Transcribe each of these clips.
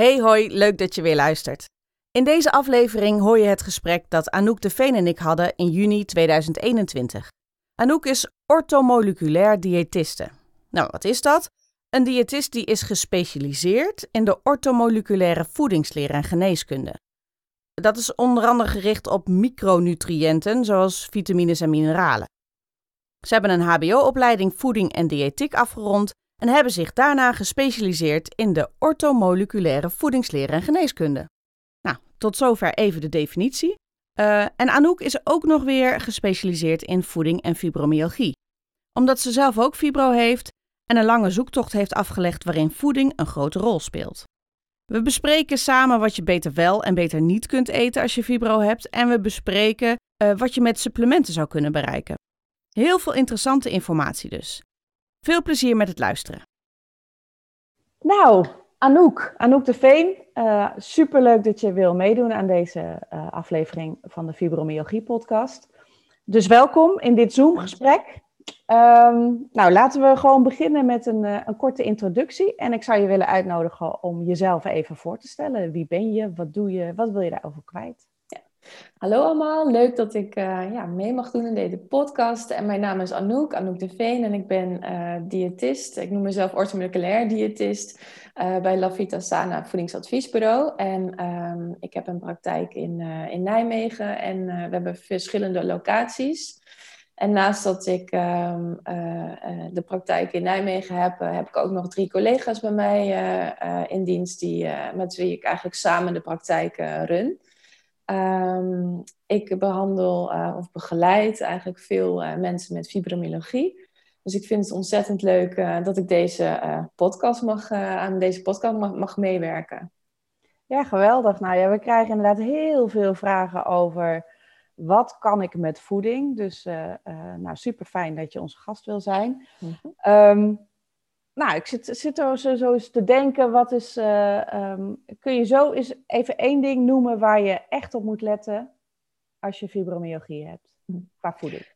Hey hoi, leuk dat je weer luistert. In deze aflevering hoor je het gesprek dat Anouk de Veen en ik hadden in juni 2021. Anouk is orthomoleculair diëtiste. Nou, wat is dat? Een diëtist die is gespecialiseerd in de orthomoleculaire voedingsleer en geneeskunde. Dat is onder andere gericht op micronutriënten zoals vitamines en mineralen. Ze hebben een HBO-opleiding voeding en diëtiek afgerond en hebben zich daarna gespecialiseerd in de orthomoleculaire voedingsleer en geneeskunde. Nou, tot zover even de definitie. Uh, en Anouk is ook nog weer gespecialiseerd in voeding en fibromyalgie. Omdat ze zelf ook fibro heeft en een lange zoektocht heeft afgelegd waarin voeding een grote rol speelt. We bespreken samen wat je beter wel en beter niet kunt eten als je fibro hebt en we bespreken uh, wat je met supplementen zou kunnen bereiken. Heel veel interessante informatie dus. Veel plezier met het luisteren. Nou, Anouk, Anouk de Veen, uh, superleuk dat je wil meedoen aan deze uh, aflevering van de Fibromyalgie podcast. Dus welkom in dit Zoom-gesprek. Um, nou, laten we gewoon beginnen met een, uh, een, korte introductie. En ik zou je willen uitnodigen om jezelf even voor te stellen. Wie ben je? Wat doe je? Wat wil je daarover kwijt? Hallo allemaal, leuk dat ik uh, ja, mee mag doen in deze podcast. En mijn naam is Anouk, Anouk de Veen en ik ben uh, diëtist. Ik noem mezelf orthomoleculair diëtist uh, bij Lafita Sana Voedingsadviesbureau. En um, ik heb een praktijk in, in Nijmegen en we hebben verschillende locaties. En naast dat ik um, de praktijk in Nijmegen heb, heb ik ook nog drie collega's bij mij in dienst die, met wie ik eigenlijk samen de praktijk run. Um, ik behandel uh, of begeleid eigenlijk veel uh, mensen met fibromyalgie. Dus ik vind het ontzettend leuk uh, dat ik deze podcast mag, aan deze podcast mag, mag, meewerken. Ja, geweldig. Nou ja, we krijgen inderdaad heel veel vragen over wat kan ik met voeding. Dus nou, super fijn dat je onze gast wil zijn. Mm -hmm. um, nou, ik zit, zit er zo, zo eens te denken, wat is, uh, um, kun je zo eens even één ding noemen waar je echt op moet letten als je fibromyalgie hebt, qua voeding?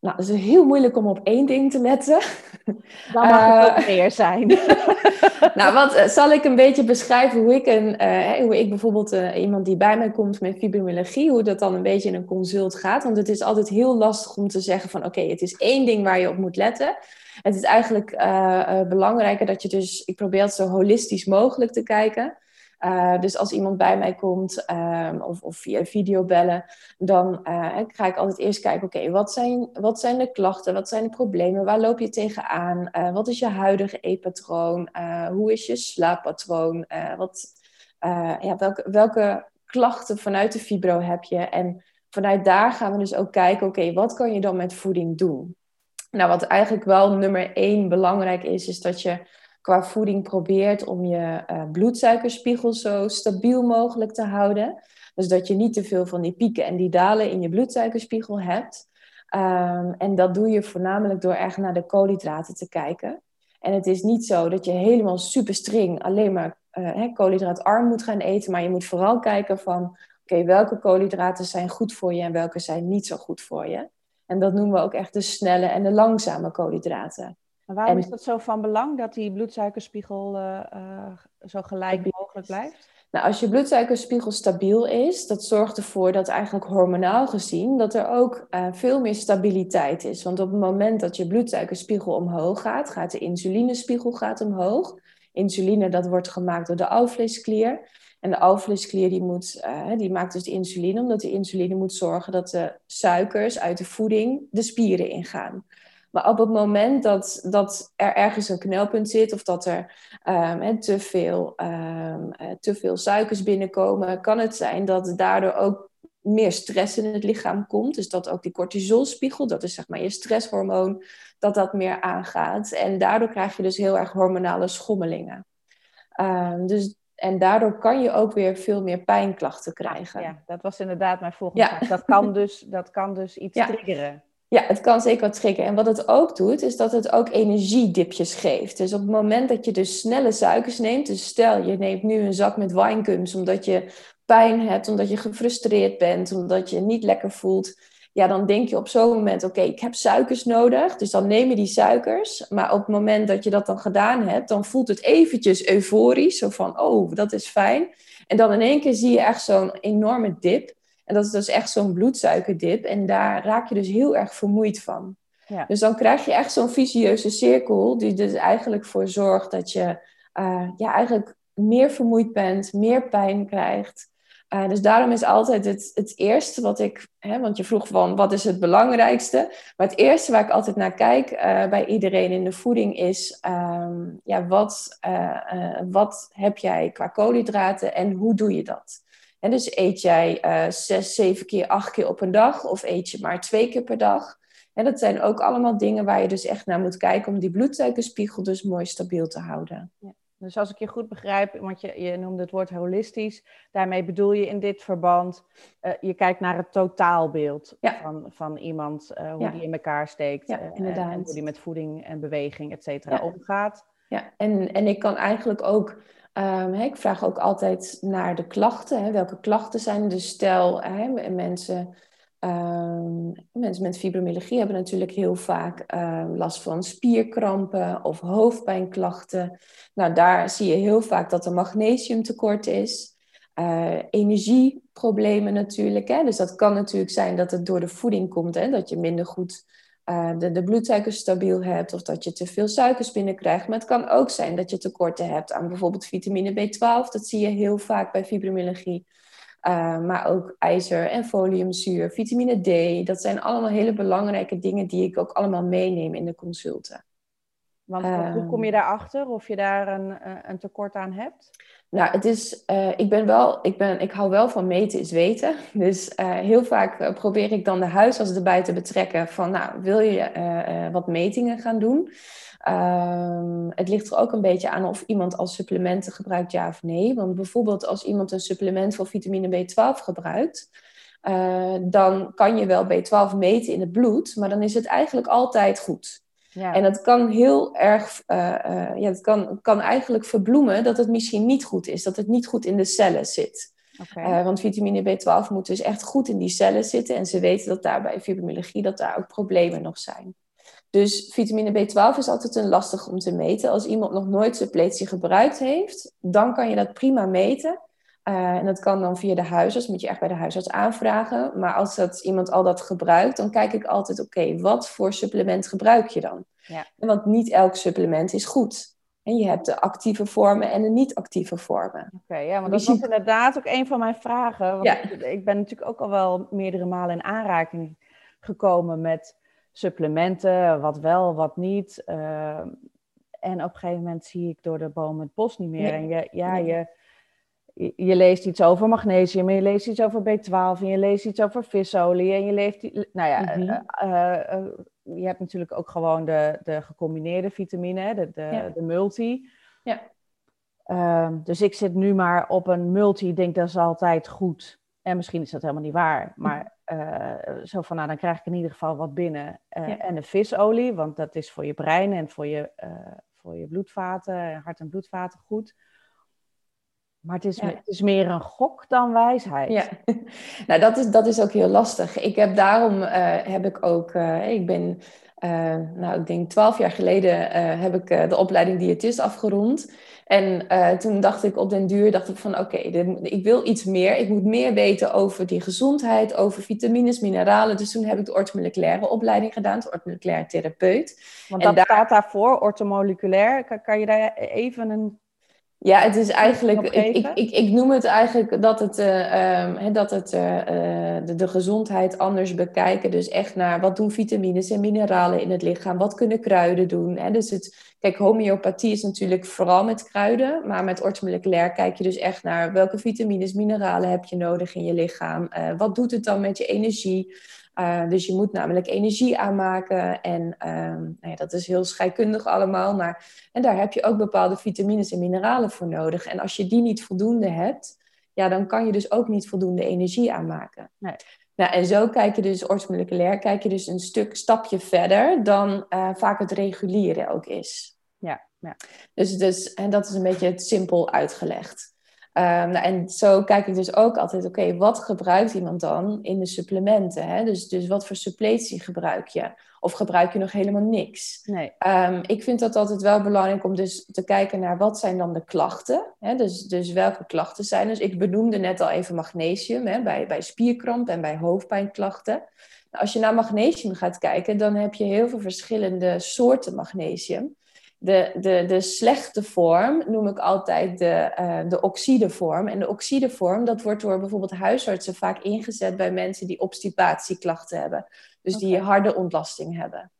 Nou, het is heel moeilijk om op één ding te letten. Dan mag het ook meer zijn. nou, wat uh, zal ik een beetje beschrijven hoe ik, een, uh, hoe ik bijvoorbeeld iemand die bij mij komt met fibromyalgie, hoe dat dan een beetje in een consult gaat. Want het is altijd heel lastig om te zeggen van oké, okay, het is één ding waar je op moet letten. Het is eigenlijk belangrijker dat je dus, ik probeer het zo holistisch mogelijk te kijken. Uh, dus als iemand bij mij komt um, of, of via video bellen, dan uh, ga ik altijd eerst kijken, oké, wat, zijn, wat zijn de klachten, wat zijn de problemen, waar loop je tegenaan, uh, wat is je huidige eetpatroon, hoe is je slaappatroon, wat, ja, welke, welke klachten vanuit de fibro heb je? En vanuit daar gaan we dus ook kijken, oké, wat kan je dan met voeding doen? Nou, wat eigenlijk wel nummer één belangrijk is, is dat je qua voeding probeert om je uh, bloedsuikerspiegel zo stabiel mogelijk te houden. Dus dat je niet te veel van die pieken en die dalen in je bloedsuikerspiegel hebt. Um, en dat doe je voornamelijk door erg naar de koolhydraten te kijken. En het is niet zo dat je helemaal super string alleen maar uh, koolhydraatarm moet gaan eten. Maar je moet vooral kijken van, oké, welke koolhydraten zijn goed voor je en welke zijn niet zo goed voor je. En dat noemen we ook echt de snelle en de langzame koolhydraten. Waarom en, is dat zo van belang dat die bloedsuikerspiegel uh, uh, zo gelijk mogelijk blijft? Nou, als je bloedsuikerspiegel stabiel is, dat zorgt ervoor dat eigenlijk hormonaal gezien dat er ook uh, veel meer stabiliteit is. Want op het moment dat je bloedsuikerspiegel omhoog gaat, gaat de insulinespiegel gaat omhoog. Insuline dat wordt gemaakt door de alvleesklier. En de alvleesklier die, moet, uh, die maakt dus de insuline, omdat de insuline moet zorgen dat de suikers uit de voeding de spieren ingaan. Maar op het moment dat, dat er ergens een knelpunt zit of dat er um, te, veel, um, te veel suikers binnenkomen, kan het zijn dat daardoor ook meer stress in het lichaam komt. Dus dat ook die cortisolspiegel, dat is zeg maar je stresshormoon, dat dat meer aangaat. En daardoor krijg je dus heel erg hormonale schommelingen. Um, dus, en daardoor kan je ook weer veel meer pijnklachten krijgen. Ja, dat was inderdaad mijn volgende vraag. Dat kan dus, dat kan dus iets triggeren. Ja, het kan zeker wat triggeren. En wat het ook doet, is dat het ook energiedipjes geeft. Dus op het moment dat je dus snelle suikers neemt, dus stel je neemt nu een zak met wijnkums omdat je pijn hebt, omdat je gefrustreerd bent, omdat je niet lekker voelt, ja, dan denk je op zo'n moment, oké, ik heb suikers nodig, dus dan neem je die suikers. Maar op het moment dat je dat dan gedaan hebt, dan voelt het eventjes euforisch, zo van, oh, dat is fijn. En dan in één keer zie je echt zo'n enorme dip. En dat is dus echt zo'n bloedsuikerdip. En daar raak je dus heel erg vermoeid van. Ja. Dus dan krijg je echt zo'n vicieuze cirkel, die dus eigenlijk voor zorgt dat je uh, ja, eigenlijk meer vermoeid bent, meer pijn krijgt. Uh, dus daarom is altijd het, het eerste wat ik, hè, want je vroeg van wat is het belangrijkste, maar het eerste waar ik altijd naar kijk uh, bij iedereen in de voeding is, um, ja, wat, wat heb jij qua koolhydraten en hoe doe je dat? En dus eet jij zes, zeven keer, acht keer op een dag of eet je maar twee keer per dag? En dat zijn ook allemaal dingen waar je dus echt naar moet kijken om die bloedsuikerspiegel dus mooi stabiel te houden. Ja. Dus als ik je goed begrijp, want je, je noemde het woord holistisch, daarmee bedoel je in dit verband, uh, je kijkt naar het totaalbeeld van, van iemand, uh, hoe die in elkaar steekt, ja, uh, en hoe die met voeding en beweging, et cetera, omgaat. Ja, en, en ik kan eigenlijk ook, hè, ik vraag ook altijd naar de klachten, welke klachten zijn Dus stel, mensen Um, mensen met fibromyalgie hebben natuurlijk heel vaak uh, last van spierkrampen of hoofdpijnklachten. Nou, daar zie je heel vaak dat er magnesiumtekort is. Uh, energieproblemen natuurlijk. Dus dat kan natuurlijk zijn dat het door de voeding komt. Hè? Dat je minder goed uh, de, de bloedsuikers stabiel hebt. Of dat je te veel suikers binnenkrijgt. Maar het kan ook zijn dat je tekorten hebt aan bijvoorbeeld vitamine B12. Dat zie je heel vaak bij fibromyalgie. Uh, maar ook ijzer en foliumzuur, vitamine D. Dat zijn allemaal hele belangrijke dingen die ik ook allemaal meeneem in de consulten. Want hoe kom je ehm. daarachter of je daar een, eh, een tekort aan hebt? Nou, het is, uh, ik ben wel, ik, ben, ik hou wel van meten is weten. Dus uh, heel vaak probeer ik dan de huisarts erbij te betrekken van, nou, wil je wat metingen gaan doen? Um, het ligt er ook een beetje aan of iemand als supplementen gebruikt, ja of nee. Want bijvoorbeeld als iemand een supplement voor vitamine B12 gebruikt, dan kan je wel B12 meten in het bloed, maar dan is het eigenlijk altijd goed. Ja. En dat kan heel erg, uh, uh, ja, het kan, kan eigenlijk verbloemen dat het misschien niet goed is, dat het niet goed in de cellen zit. Okay. want vitamine B12 moet dus echt goed in die cellen zitten. En ze weten dat daar bij fibromyalgie dat daar ook problemen nog zijn. Dus vitamine B12 is altijd een lastig om te meten. Als iemand nog nooit suppletie gebruikt heeft, dan kan je dat prima meten. Uh, en dat kan dan via de huisarts, moet je echt bij de huisarts aanvragen. Maar als dat, iemand al dat gebruikt, dan kijk ik altijd, oké, wat voor supplement gebruik je dan? Ja. Want niet elk supplement is goed. En je hebt de actieve vormen en de niet-actieve vormen. Oké, ja, want dat was inderdaad ook een van mijn vragen. Want ja. ik ben natuurlijk ook al wel meerdere malen in aanraking gekomen met supplementen, wat wel, wat niet. Uh, en op een gegeven moment zie ik door de boom het bos niet meer. En je, ja, je, je leest iets over magnesium, en je leest iets over B12, en je leest iets over visolie, en je leeft, nou ja, mm -hmm. uh, uh, je hebt natuurlijk ook gewoon de, de gecombineerde vitamine, de, de, ja. de multi. Ja. Ehm, dus ik zit nu maar op een multi, denk dat is altijd goed. En misschien is dat helemaal niet waar, maar uh, zo van, nou, dan krijg ik in ieder geval wat binnen. En de visolie, want dat is voor je brein en voor je, voor je bloedvaten, hart- en bloedvaten goed. Maar het is, ja. het is meer een gok dan wijsheid. Ja, nou dat is, dat is ook heel lastig. Ik heb daarom, heb ik ook, ik ben, nou ik denk twaalf jaar geleden heb ik de opleiding diëtist afgerond. En toen dacht ik op den duur, dacht ik van oké, okay, ik wil iets meer. Ik moet meer weten over die gezondheid, over vitamines, mineralen. Dus toen heb ik de ortomoleculaire opleiding gedaan, de ortomoleculaire therapeut. Want dat daar... staat daarvoor, ortomoleculair. Kan, kan je daar even een Ja, het is eigenlijk, ik, ik, ik, ik, noem het eigenlijk dat het, uh, dat het uh, de, de, gezondheid anders bekijken. Dus echt naar wat doen vitamines en mineralen in het lichaam, wat kunnen kruiden doen. Hè? Dus het, kijk, homeopathie is natuurlijk vooral met kruiden, maar met ortomoleculair kijk je dus echt naar welke vitamines, mineralen heb je nodig in je lichaam. Uh, wat doet het dan met je energie? Uh, dus je moet namelijk energie aanmaken. En um, nou ja, dat is heel scheikundig allemaal. Maar, en daar heb je ook bepaalde vitamines en mineralen voor nodig. En als je die niet voldoende hebt, ja, dan kan je dus ook niet voldoende energie aanmaken. Nee. Nou, en zo kijk je dus orthomoleculair, kijk je dus een stuk stapje verder dan uh, vaak het reguliere ook is. Ja, ja. Dus, dus, en dat is een beetje het simpel uitgelegd. Um, nou, en zo kijk ik dus ook altijd, oké, wat gebruikt iemand dan in de supplementen? Hè? Dus, dus wat voor suppletie gebruik je? Of gebruik je nog helemaal niks? Nee. Um, ik vind dat altijd wel belangrijk om dus te kijken naar wat zijn dan de klachten. Hè? Dus, dus welke klachten zijn. Dus ik benoemde net al even magnesium hè? Bij, bij spierkramp en bij hoofdpijnklachten. Nou, als je naar magnesium gaat kijken, dan heb je heel veel verschillende soorten magnesium de, de, de slechte vorm noem ik altijd de, uh, de oxidevorm. En de oxidevorm, dat wordt door bijvoorbeeld huisartsen vaak ingezet bij mensen die obstipatieklachten hebben. Dus die harde ontlasting hebben.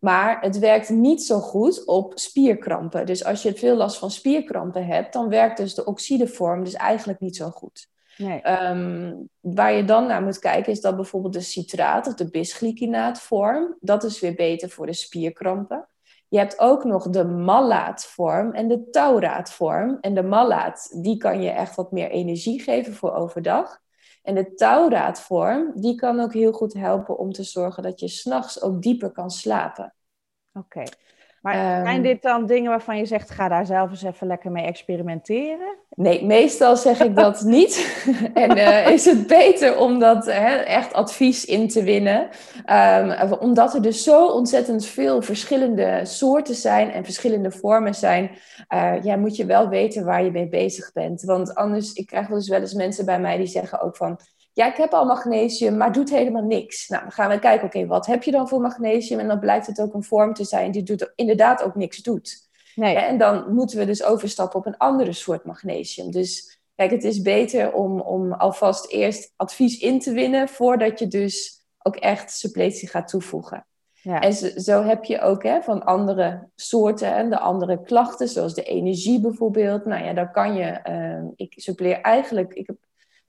Maar het werkt niet zo goed op spierkrampen. Dus als je veel last van spierkrampen hebt, dan werkt dus de oxidevorm dus eigenlijk niet zo goed. Nee. Um, waar je dan naar moet kijken is dat bijvoorbeeld de citraat of de bisglycinaatvorm, dat is weer beter voor de spierkrampen. Je hebt ook nog de mallaatvorm en de tauraatvorm. En de mallaat, die kan je echt wat meer energie geven voor overdag. En de tauraatvorm, die kan ook heel goed helpen om te zorgen dat je s'nachts ook dieper kan slapen. Oké. Maar zijn ehm, dit dan dingen waarvan je zegt, ga daar zelf eens even lekker mee experimenteren? Nee, meestal zeg ik dat niet. en uh, is het beter om dat echt advies in te winnen. Um, omdat er dus zo ontzettend veel verschillende soorten zijn en verschillende vormen zijn. Uh, ja, moet je wel weten waar je mee bezig bent. Want anders, ik krijg eens wel eens mensen bij mij die zeggen ook van ja, ik heb al magnesium, maar doet helemaal niks. Nou, dan gaan we kijken, oké, wat heb je dan voor magnesium? En dan blijkt het ook een vorm te zijn die doet, inderdaad ook niks doet. Nee. En dan moeten we dus overstappen op een andere soort magnesium. Dus kijk, het is beter om, om alvast eerst advies in te winnen voordat je dus ook echt suppletie gaat toevoegen. Ja. En zo, zo, heb je ook hè, van andere soorten en de andere klachten, zoals de energie bijvoorbeeld. Nou ja, daar kan je, uh, ik suppleer eigenlijk, ik heb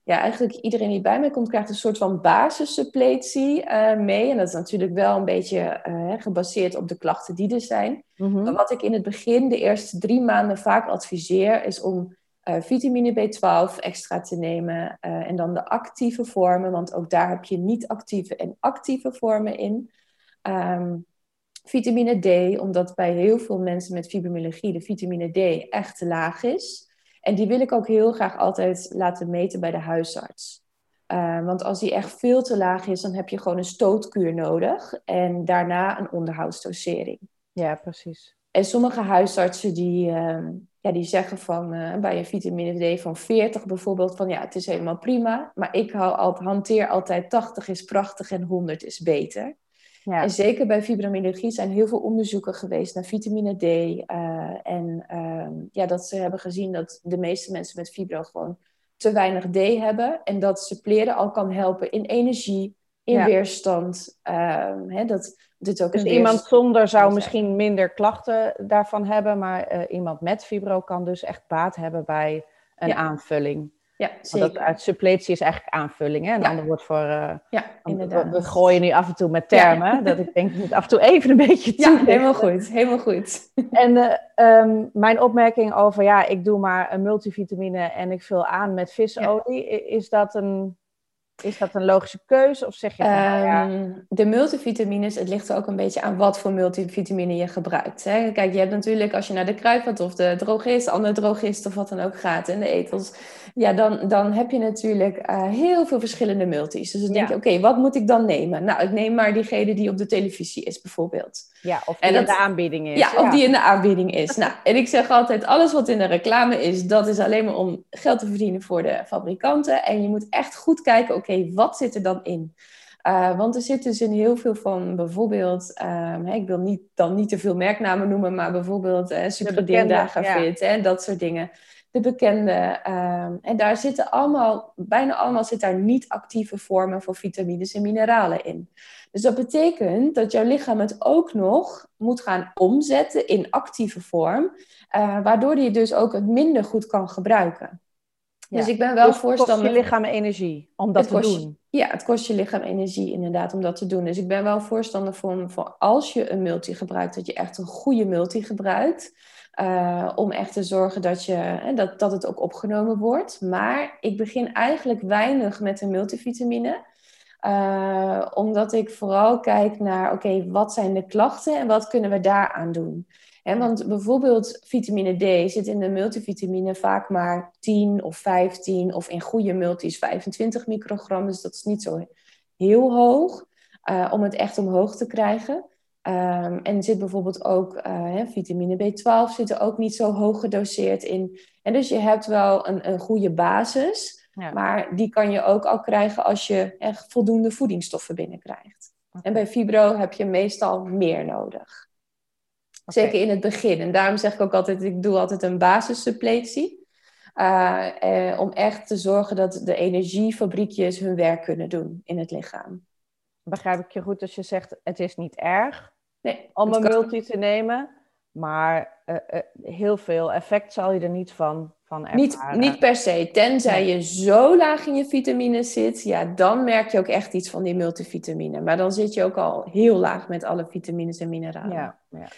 ja, eigenlijk iedereen die bij mij komt, krijgt een soort van basissuppletie uh, mee. En dat is natuurlijk wel een beetje uh, gebaseerd op de klachten die er zijn. Mhm. Maar wat ik in het begin, de eerste drie maanden, vaak adviseer, is om uh, vitamine B12 extra te nemen. en dan de actieve vormen, want ook daar heb je niet-actieve en actieve vormen in. Um, vitamine D, omdat bij heel veel mensen met fibromyalgie de vitamine D echt te laag is. En die wil ik ook heel graag altijd laten meten bij de huisarts. Uh, want als die echt veel te laag is, dan heb je gewoon een stootkuur nodig. En daarna een onderhoudsdosering. Ja, precies. En sommige huisartsen die, uh, ja, die zeggen van uh, bij een vitamine D van 40 bijvoorbeeld van ja, het is helemaal prima. Maar ik hou altijd, hanteer altijd 80 is prachtig en 100 is beter. Ja. En zeker bij fibromyalgie zijn heel veel onderzoeken geweest naar vitamine D. Uh, en uh, ja, dat ze hebben gezien dat de meeste mensen met fibro gewoon te weinig D hebben. En dat suppleren al kan helpen in energie, in weerstand. Uh, hè, dat, dit ook dus iemand zonder zou misschien minder klachten daarvan hebben. Maar eh, iemand met fibro kan dus echt baat hebben bij een ja. aanvulling. Ja, zeker. Dat uit suppletie is eigenlijk aanvulling. Hè? Een ander woord voor... Uh, ja, inderdaad. We, gooien nu af en toe met termen. Dat ik denk, ik moet af en toe even een beetje Ja, helemaal goed. Helemaal goed. En uh, um, mijn opmerking over... Ja, ik doe maar een multivitamine en ik vul aan met visolie. Is dat een is dat een logische keuze of zeg je van, nou ja... Ehm, de multivitamines, het ligt er ook een beetje aan wat voor multivitamine je gebruikt. Hè? Kijk, je hebt natuurlijk als je naar de kruidvat of de drogist, andere drogist of wat dan ook gaat in de etels, ja, dan, dan heb je natuurlijk uh, heel veel verschillende multis. Dus dan denk je, oké, wat moet ik dan nemen? Nou, ik neem maar diegene die op de televisie is bijvoorbeeld. Ja, of die in de aanbieding is. Ja, of die in de aanbieding is. nou, en ik zeg altijd, alles wat in de reclame is, dat is alleen maar om geld te verdienen voor de fabrikanten. En je moet echt goed kijken, oké, wat zit er dan in? Uh, want er zit dus in heel veel van bijvoorbeeld, um, ik wil niet, dan niet te veel merknamen noemen, maar bijvoorbeeld uh, Superdindaga ja. dat soort dingen. De bekende. Um, en daar zitten allemaal, bijna allemaal zit daar niet actieve vormen van vitamines en mineralen in. Dus dat betekent dat jouw lichaam het ook nog moet gaan omzetten in actieve vorm, uh, waardoor je dus ook het minder goed kan gebruiken. Dus ik ben wel dus voorstander. Het kost je lichaam energie om dat te doen. Ja, het kost je lichaam energie inderdaad om dat te doen. Dus ik ben wel voorstander van, voor als je een multi gebruikt, dat je echt een goede multi gebruikt. Uh, om echt te zorgen dat, je, dat, dat het ook opgenomen wordt. Maar ik begin eigenlijk weinig met een multivitamine. Uh, omdat ik vooral kijk naar, oké, wat zijn de klachten en wat kunnen we daaraan doen? En want bijvoorbeeld vitamine D zit in de multivitamine vaak maar 10 of 15 of in goede multis 25 microgram. Dus dat is niet zo heel hoog uh, om het echt omhoog te krijgen. Um, en zit bijvoorbeeld ook uh, vitamine B12 zit er ook niet zo hoog gedoseerd in. En dus je hebt wel een, een goede basis, ja. maar die kan je ook al krijgen als je echt voldoende voedingsstoffen binnenkrijgt. Okay. En bij fibro heb je meestal meer nodig. Zeker in het begin. En daarom zeg ik ook altijd, ik doe altijd een basissuppletie. Uh, eh, om echt te zorgen dat de energiefabriekjes hun werk kunnen doen in het lichaam. Begrijp ik je goed als je zegt, het is niet erg nee, om een multi te nemen, maar uh, uh, heel veel effect zal je er niet van, van ervaren. Niet, niet per se, tenzij je zo laag in je vitamine zit, ja, dan merk je ook echt iets van die multivitamine. Maar dan zit je ook al heel laag met alle vitamines en mineralen. Ja, ja.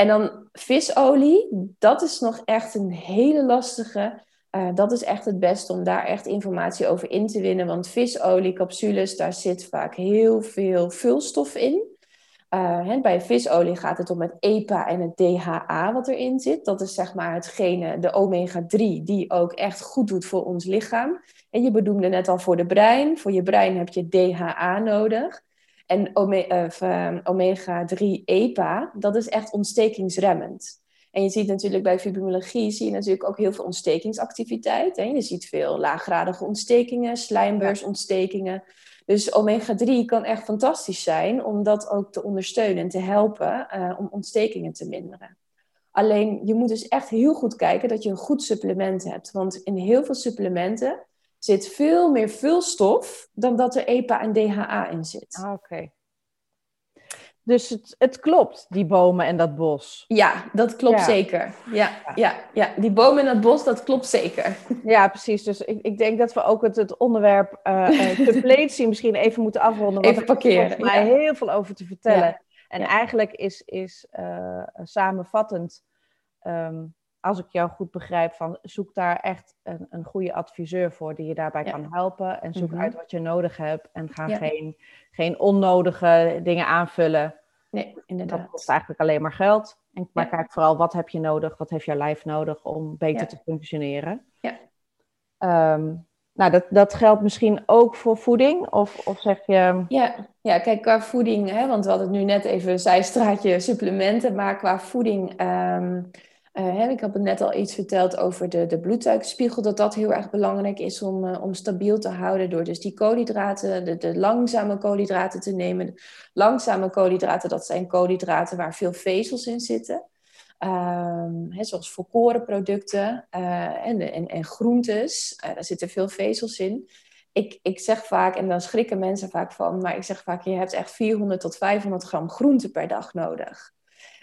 En dan visolie, dat is nog echt een hele lastige. Uh, dat is echt het beste om daar echt informatie over in te winnen. Want visolie, capsules, daar zit vaak heel veel vulstof in. Hè, bij visolie gaat het om het EPA en het DHA wat erin zit. Dat is zeg maar hetgene, de omega-3, die ook echt goed doet voor ons lichaam. En je bedoelde net al voor de brein. Voor je brein heb je DHA nodig. En ehm, omega-3 EPA, dat is echt ontstekingsremmend. En je ziet natuurlijk bij fibromyalgie zie je natuurlijk ook heel veel ontstekingsactiviteit. Hè? Je ziet veel laaggradige ontstekingen, slijmbersontstekingen. Dus omega-3 kan echt fantastisch zijn om dat ook te ondersteunen en te helpen uh, om ontstekingen te minderen. Alleen je moet dus echt heel goed kijken dat je een goed supplement hebt. Want in heel veel supplementen zit veel meer vulstof dan dat er EPA en DHA in zit. Ah, oké. Dus het, het, klopt, die bomen en dat bos. Ja, dat klopt zeker. Ja, ja, ja, die bomen en dat bos, dat klopt zeker. Ja, precies. Dus ik, ik denk dat we ook het, het onderwerp uh, misschien even moeten afronden. Even parkeren. Er is mij heel veel over te vertellen. En eigenlijk is, is uh, samenvattend um, als ik jou goed begrijp, van zoek daar echt een, een goede adviseur voor die je daarbij kan helpen. En zoek mhm. uit wat je nodig hebt. En ga geen, geen onnodige dingen aanvullen. Nee, inderdaad. Dat kost eigenlijk alleen maar geld. En, maar kijk vooral, wat heb je nodig? Wat heeft jouw lijf nodig om beter te functioneren? Ja. Ehm, nou, dat, dat geldt misschien ook voor voeding? Of, of zeg je... Ja, ja, kijk, qua voeding, hè, want we hadden het nu net even zijstraatje supplementen, maar qua voeding... Ehm, uh, ik heb het net al iets verteld over de, de bloedsuikerspiegel, dat dat heel erg belangrijk is om, uh, om stabiel te houden door dus die koolhydraten, de, de langzame koolhydraten te nemen. Langzame koolhydraten, dat zijn koolhydraten waar veel vezels in zitten. Um, hè, zoals volkorenproducten uh, en, en, en groentes, daar zitten veel vezels in. Ik, ik zeg vaak, en dan schrikken mensen vaak van, maar ik zeg vaak, je hebt echt 400 tot 500 gram groente per dag nodig.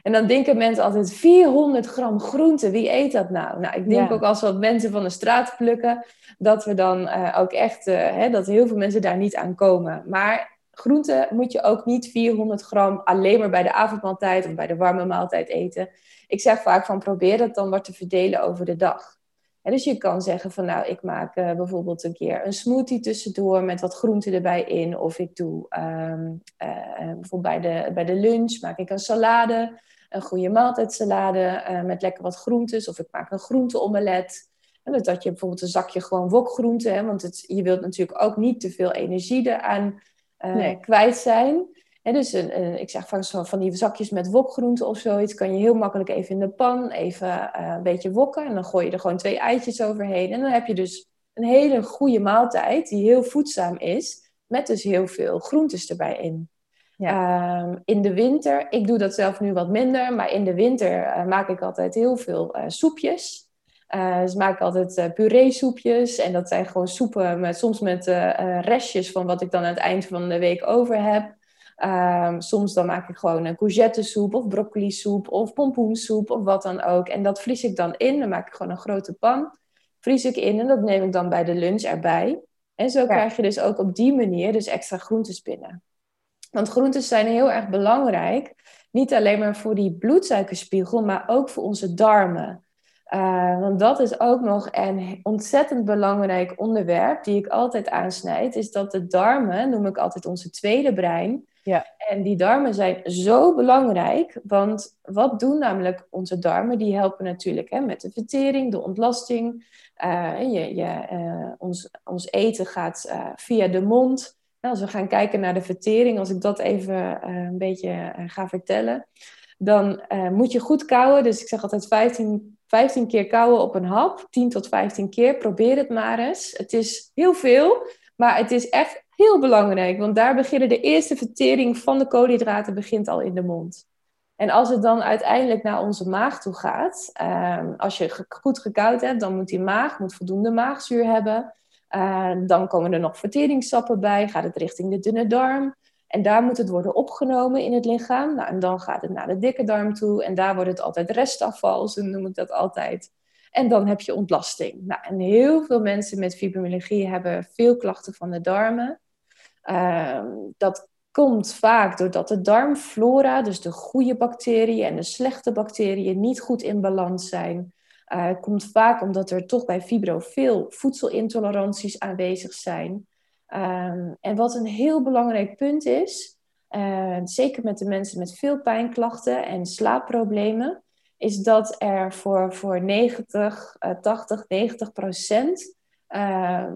En dan denken mensen altijd 400 gram groente, wie eet dat nou? Nou, ik denk ook als we wat mensen van de straat plukken, dat we dan uh, ook echt, uh, hè, dat heel veel mensen daar niet aan komen. Maar groente moet je ook niet 400 gram alleen maar bij de avondmaaltijd of bij de warme maaltijd eten. Ik zeg vaak van probeer dat dan wat te verdelen over de dag. En dus je kan zeggen van nou, ik maak uh, bijvoorbeeld een keer een smoothie tussendoor met wat groenten erbij in. Of ik doe um, bijvoorbeeld bij de, bij de lunch maak ik een salade een goede maaltijdsalade uh, met lekker wat groentes. Of ik maak een groenteomelet. En dat je bijvoorbeeld een zakje gewoon wokgroenten. Hè, want het, je wilt natuurlijk ook niet te veel energie eraan uh, kwijt zijn. En dus een, ik zeg van, zo, van die zakjes met wokgroenten of zoiets... kan je heel makkelijk even in de pan even uh, een beetje wokken. En dan gooi je er gewoon twee eitjes overheen. En dan heb je dus een hele goede maaltijd die heel voedzaam is... met dus heel veel groentes erbij in. Ehm, in de winter, ik doe dat zelf nu wat minder, maar in de winter uh, maak ik altijd heel veel uh, soepjes. Uh, dus maak ik altijd puree-soepjes. En dat zijn gewoon soepen, met, soms met restjes van wat ik dan aan het eind van de week over heb. Um, soms dan maak ik gewoon een courgettesoep of broccoli-soep of pompoensoep of wat dan ook. En dat vries ik dan in. Dan maak ik gewoon een grote pan. Vries ik in en dat neem ik dan bij de lunch erbij. En zo krijg je dus ook op die manier dus extra groentes binnen. Want groentes zijn heel erg belangrijk. Niet alleen maar voor die bloedsuikerspiegel, maar ook voor onze darmen. Uh, want dat is ook nog een ontzettend belangrijk onderwerp die ik altijd aansnijd. Is dat de darmen, noem ik altijd onze tweede brein. Ja. En die darmen zijn zo belangrijk. Want wat doen namelijk onze darmen? Die helpen natuurlijk hè, met de vertering, de ontlasting. Uh, je, je, uh, ons, ons eten gaat via de mond. Als we gaan kijken naar de vertering, als ik dat even uh, een beetje uh, ga vertellen, dan uh, moet je goed kouwen. Dus ik zeg altijd 15, 15 keer kouwen op een hap, 10 tot 15 keer. Probeer het maar eens. Het is heel veel, maar het is echt heel belangrijk, want daar beginnen de eerste vertering van de koolhydraten begint al in de mond. En als het dan uiteindelijk naar onze maag toe gaat, als je goed gekoud hebt, dan moet die maag moet voldoende maagzuur hebben. Uh, dan komen er nog verteringssappen bij, gaat het richting de dunne darm. En daar moet het worden opgenomen in het lichaam. Nou, en dan gaat het naar de dikke darm toe. En daar wordt het altijd restafval, zo noem ik dat altijd. En dan heb je ontlasting. Nou, en heel veel mensen met fibromyalgie hebben veel klachten van de darmen. Uh, dat komt vaak doordat de darmflora, dus de goede bacteriën en de slechte bacteriën, niet goed in balans zijn. Uh, komt vaak omdat er toch bij fibro veel voedselintoleranties aanwezig zijn. Um, en wat een heel belangrijk punt is, uh, zeker met de mensen met veel pijnklachten en slaapproblemen, is dat er voor, voor 90, uh, 80, 90 procent uh,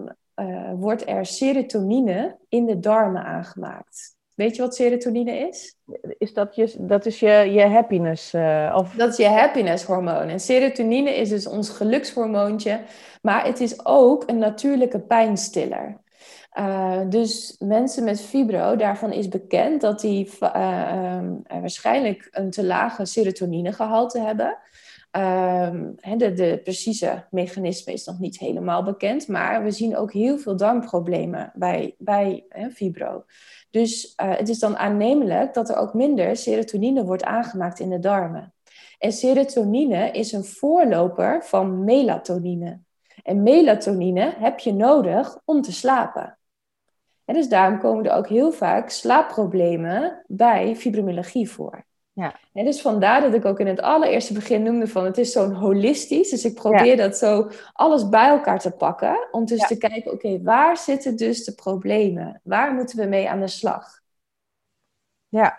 wordt er serotonine in de darmen aangemaakt. Weet je wat serotonine is? Is dat je, dat is je, je happiness? Uh, of... Dat is je happiness hormoon. En serotonine is dus ons gelukshormoontje. Maar het is ook een natuurlijke pijnstiller. Uh, dus mensen met fibro, daarvan is bekend dat die uh, um, waarschijnlijk een te lage serotoninegehalte hebben. Um, de, de, precieze mechanisme is nog niet helemaal bekend, maar we zien ook heel veel darmproblemen bij, bij he, fibro. Dus uh, het is dan aannemelijk dat er ook minder serotonine wordt aangemaakt in de darmen. En serotonine is een voorloper van melatonine. En melatonine heb je nodig om te slapen. En dus daarom komen er ook heel vaak slaapproblemen bij fibromyalgie voor. Ja. En dus vandaar dat ik ook in het allereerste begin noemde van het is zo'n holistisch. Dus ik probeer dat zo alles bij elkaar te pakken. Om dus te kijken, oké, waar zitten dus de problemen? Waar moeten we mee aan de slag? Ja,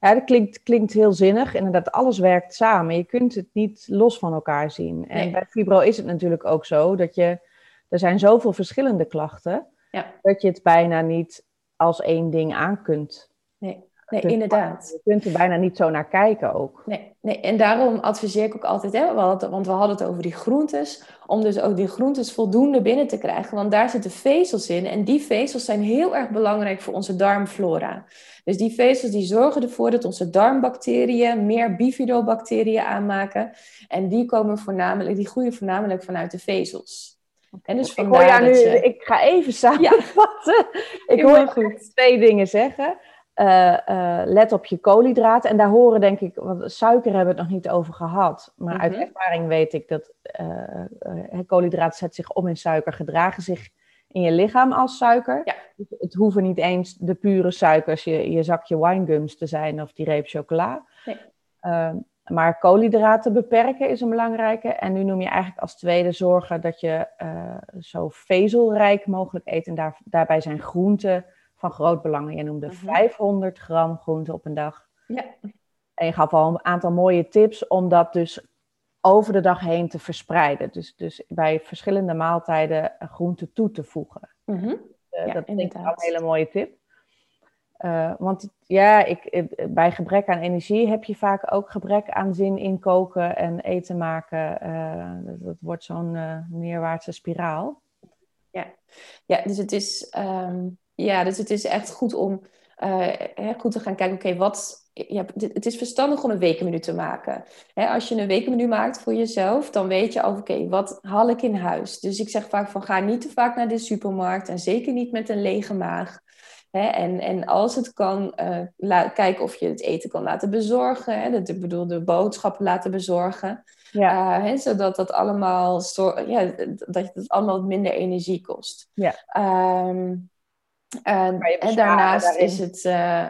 ja dat klinkt, klinkt heel zinnig. Inderdaad, alles werkt samen. Je kunt het niet los van elkaar zien. En bij fibro is het natuurlijk ook zo dat je... Er zijn zoveel verschillende klachten... Ja. dat je het bijna niet als één ding aan kunt. Nee. Nee, inderdaad. Je kunt er bijna niet zo naar kijken ook. Nee, nee. en daarom adviseer ik ook altijd, hè, want we hadden het over die groentes, om dus ook die groentes voldoende binnen te krijgen, want daar zitten vezels in en die vezels zijn heel erg belangrijk voor onze darmflora. Dus die vezels die zorgen ervoor dat onze darmbacteriën meer bifidobacteriën aanmaken en die, komen voornamelijk, die groeien voornamelijk vanuit de vezels. En dus ik hoor jou nu, je... ik ga even samenvatten. Ja. ik hoor je twee dingen zeggen. Uh, uh, let op je koolhydraten. En daar horen denk ik, want suiker hebben we het nog niet over gehad. Maar mm -hmm. uit ervaring weet ik dat uh, koolhydraten zet zich om in suiker, gedragen zich in je lichaam als suiker. Ja. Dus het hoeven niet eens de pure suikers, je, je zakje winegums te zijn of die reep chocola. Nee. Ehm, maar koolhydraten beperken is een belangrijke. En nu noem je eigenlijk als tweede zorgen dat je zo vezelrijk mogelijk eet. En daar, daarbij zijn groenten van groot belang. Je noemde 500 mhm. gram groente op een dag. Ja. En je gaf al een aantal mooie tips om dat dus over de dag heen te verspreiden. Dus, dus bij verschillende maaltijden groente toe te voegen. Uh, ja, dat vind ik een hele mooie tip. Uh, want ja, ik, bij gebrek aan energie heb je vaak ook gebrek aan zin in koken en eten maken. Uh, dat, dat, wordt zo'n neerwaartse spiraal. Ja. ja, dus het is um, Ja, dus het is echt goed om uh, goed te gaan kijken, oké, wat... Ja, het is verstandig om een wekenmenu te maken. Hè, als je een wekenmenu maakt voor jezelf, dan weet je al, oké, wat haal ik in huis? Dus ik zeg vaak van, ga niet te vaak naar de supermarkt en zeker niet met een lege maag. Hè, en, en als het kan, uh, kijk of je het eten kan laten bezorgen. Hè, dat, ik bedoel, de boodschappen laten bezorgen. Ja. Uh, hè, zodat dat allemaal, ja, dat het allemaal minder energie kost. Ja. Um, en, en daarnaast is het, uh,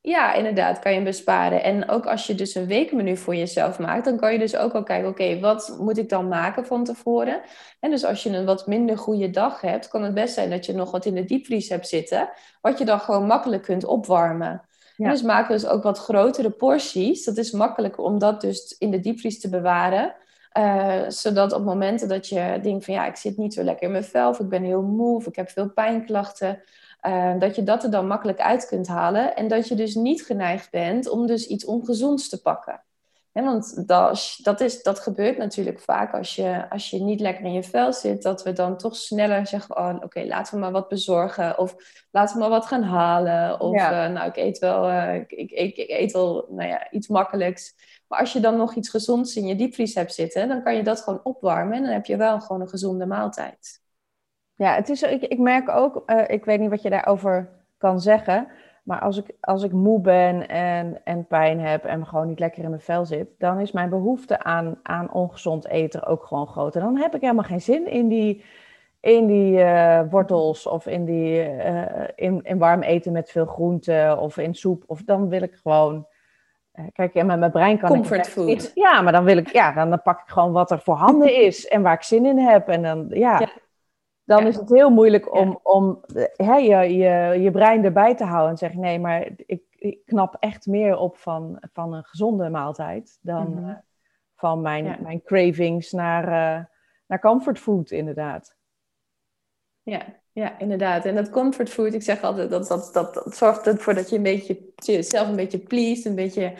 ja, inderdaad, kan je besparen. En ook als je dus een weekmenu voor jezelf maakt, dan kan je dus ook al kijken, oké, wat moet ik dan maken van tevoren? En dus als je een wat minder goede dag hebt, kan het best zijn dat je nog wat in de diepvries hebt zitten, wat je dan gewoon makkelijk kunt opwarmen. Ja. Dus maken we dus ook wat grotere porties. Dat is makkelijker om dat dus in de diepvries te bewaren. Uh, zodat op momenten dat je denkt van ja, ik zit niet zo lekker in mijn vel, of ik ben heel moe, of ik heb veel pijnklachten, uh, dat je dat er dan makkelijk uit kunt halen. En dat je dus niet geneigd bent om dus iets ongezonds te pakken. want dat, dat, is, dat gebeurt natuurlijk vaak als je, als je niet lekker in je vel zit, dat we dan toch sneller zeggen, oh, oké, laten we maar wat bezorgen. Of laten we maar wat gaan halen. Of uh, nou, ik eet wel, ik, ik, ik, eet wel nou ja, iets makkelijks. Maar als je dan nog iets gezonds in je diepvries hebt zitten, dan kan je dat gewoon opwarmen en dan heb je wel gewoon een gezonde maaltijd. Ja, het is, ik, ik merk ook, uh, ik weet niet wat je daarover kan zeggen, maar als ik, als ik moe ben en, en pijn heb en gewoon niet lekker in mijn vel zit, dan is mijn behoefte aan, aan ongezond eten ook gewoon groter. Dan heb ik helemaal geen zin in die, in die uh, wortels of in, die, uh, in, in warm eten met veel groenten of in soep. Of dan wil ik gewoon eh, kijk, en met mijn brein kan Comfort ik... food. ja, maar dan wil ik... Ja, dan, dan pak ik gewoon wat er voorhanden is en waar ik zin in heb. En dan, ja... Dan is het heel moeilijk om, om hè, je, je, je brein erbij te houden en zeggen: nee, maar ik, ik knap echt meer op van, van een gezonde maaltijd dan mhm. eh, van mijn, mijn cravings naar, uh, naar comfortfood, inderdaad. Ja, ja, inderdaad. En dat comfort food, ik zeg altijd, dat, dat, dat, zorgt ervoor dat je een beetje jezelf een beetje please, een beetje,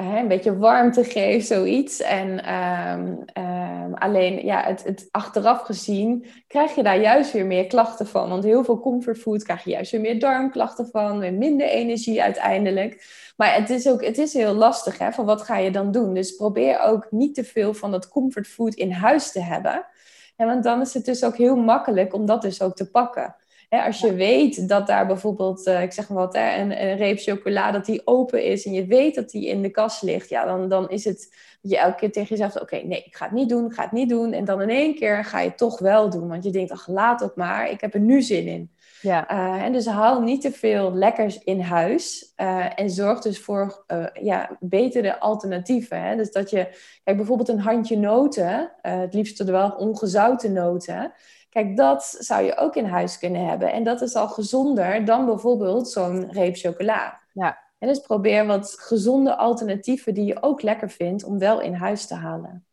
uh, een beetje warmte geeft, zoiets. En um, um, alleen, ja, het, het achteraf gezien krijg je daar juist weer meer klachten van. Want heel veel comfort food krijg je juist weer meer darmklachten van, weer minder energie uiteindelijk. Maar het is ook het is heel lastig, hè, van wat ga je dan doen? Dus probeer ook niet te veel van dat comfort food in huis te hebben. En want dan is het dus ook heel makkelijk om dat dus ook te pakken. als je weet dat daar bijvoorbeeld, uh, ik zeg maar wat, hè, een, een, reep chocola, dat die open is en je weet dat die in de kast ligt, ja, dan, dan is het dat je elke keer tegen jezelf oké, nee, ik ga het niet doen, ik ga het niet doen. En dan in één keer ga je het toch wel doen, want je denkt, ach, laat het maar, ik heb er nu zin in. Ja. Uh, en dus haal niet te veel lekkers in huis. Uh, en zorg dus voor uh, ja, betere alternatieven. Hè? Dus dat je, kijk, bijvoorbeeld een handje noten, het liefst wel ongezouten noten. Kijk, dat zou je ook in huis kunnen hebben. En dat is al gezonder dan bijvoorbeeld zo'n reep chocola. Ja. En dus probeer wat gezonde alternatieven die je ook lekker vindt, om wel in huis te halen.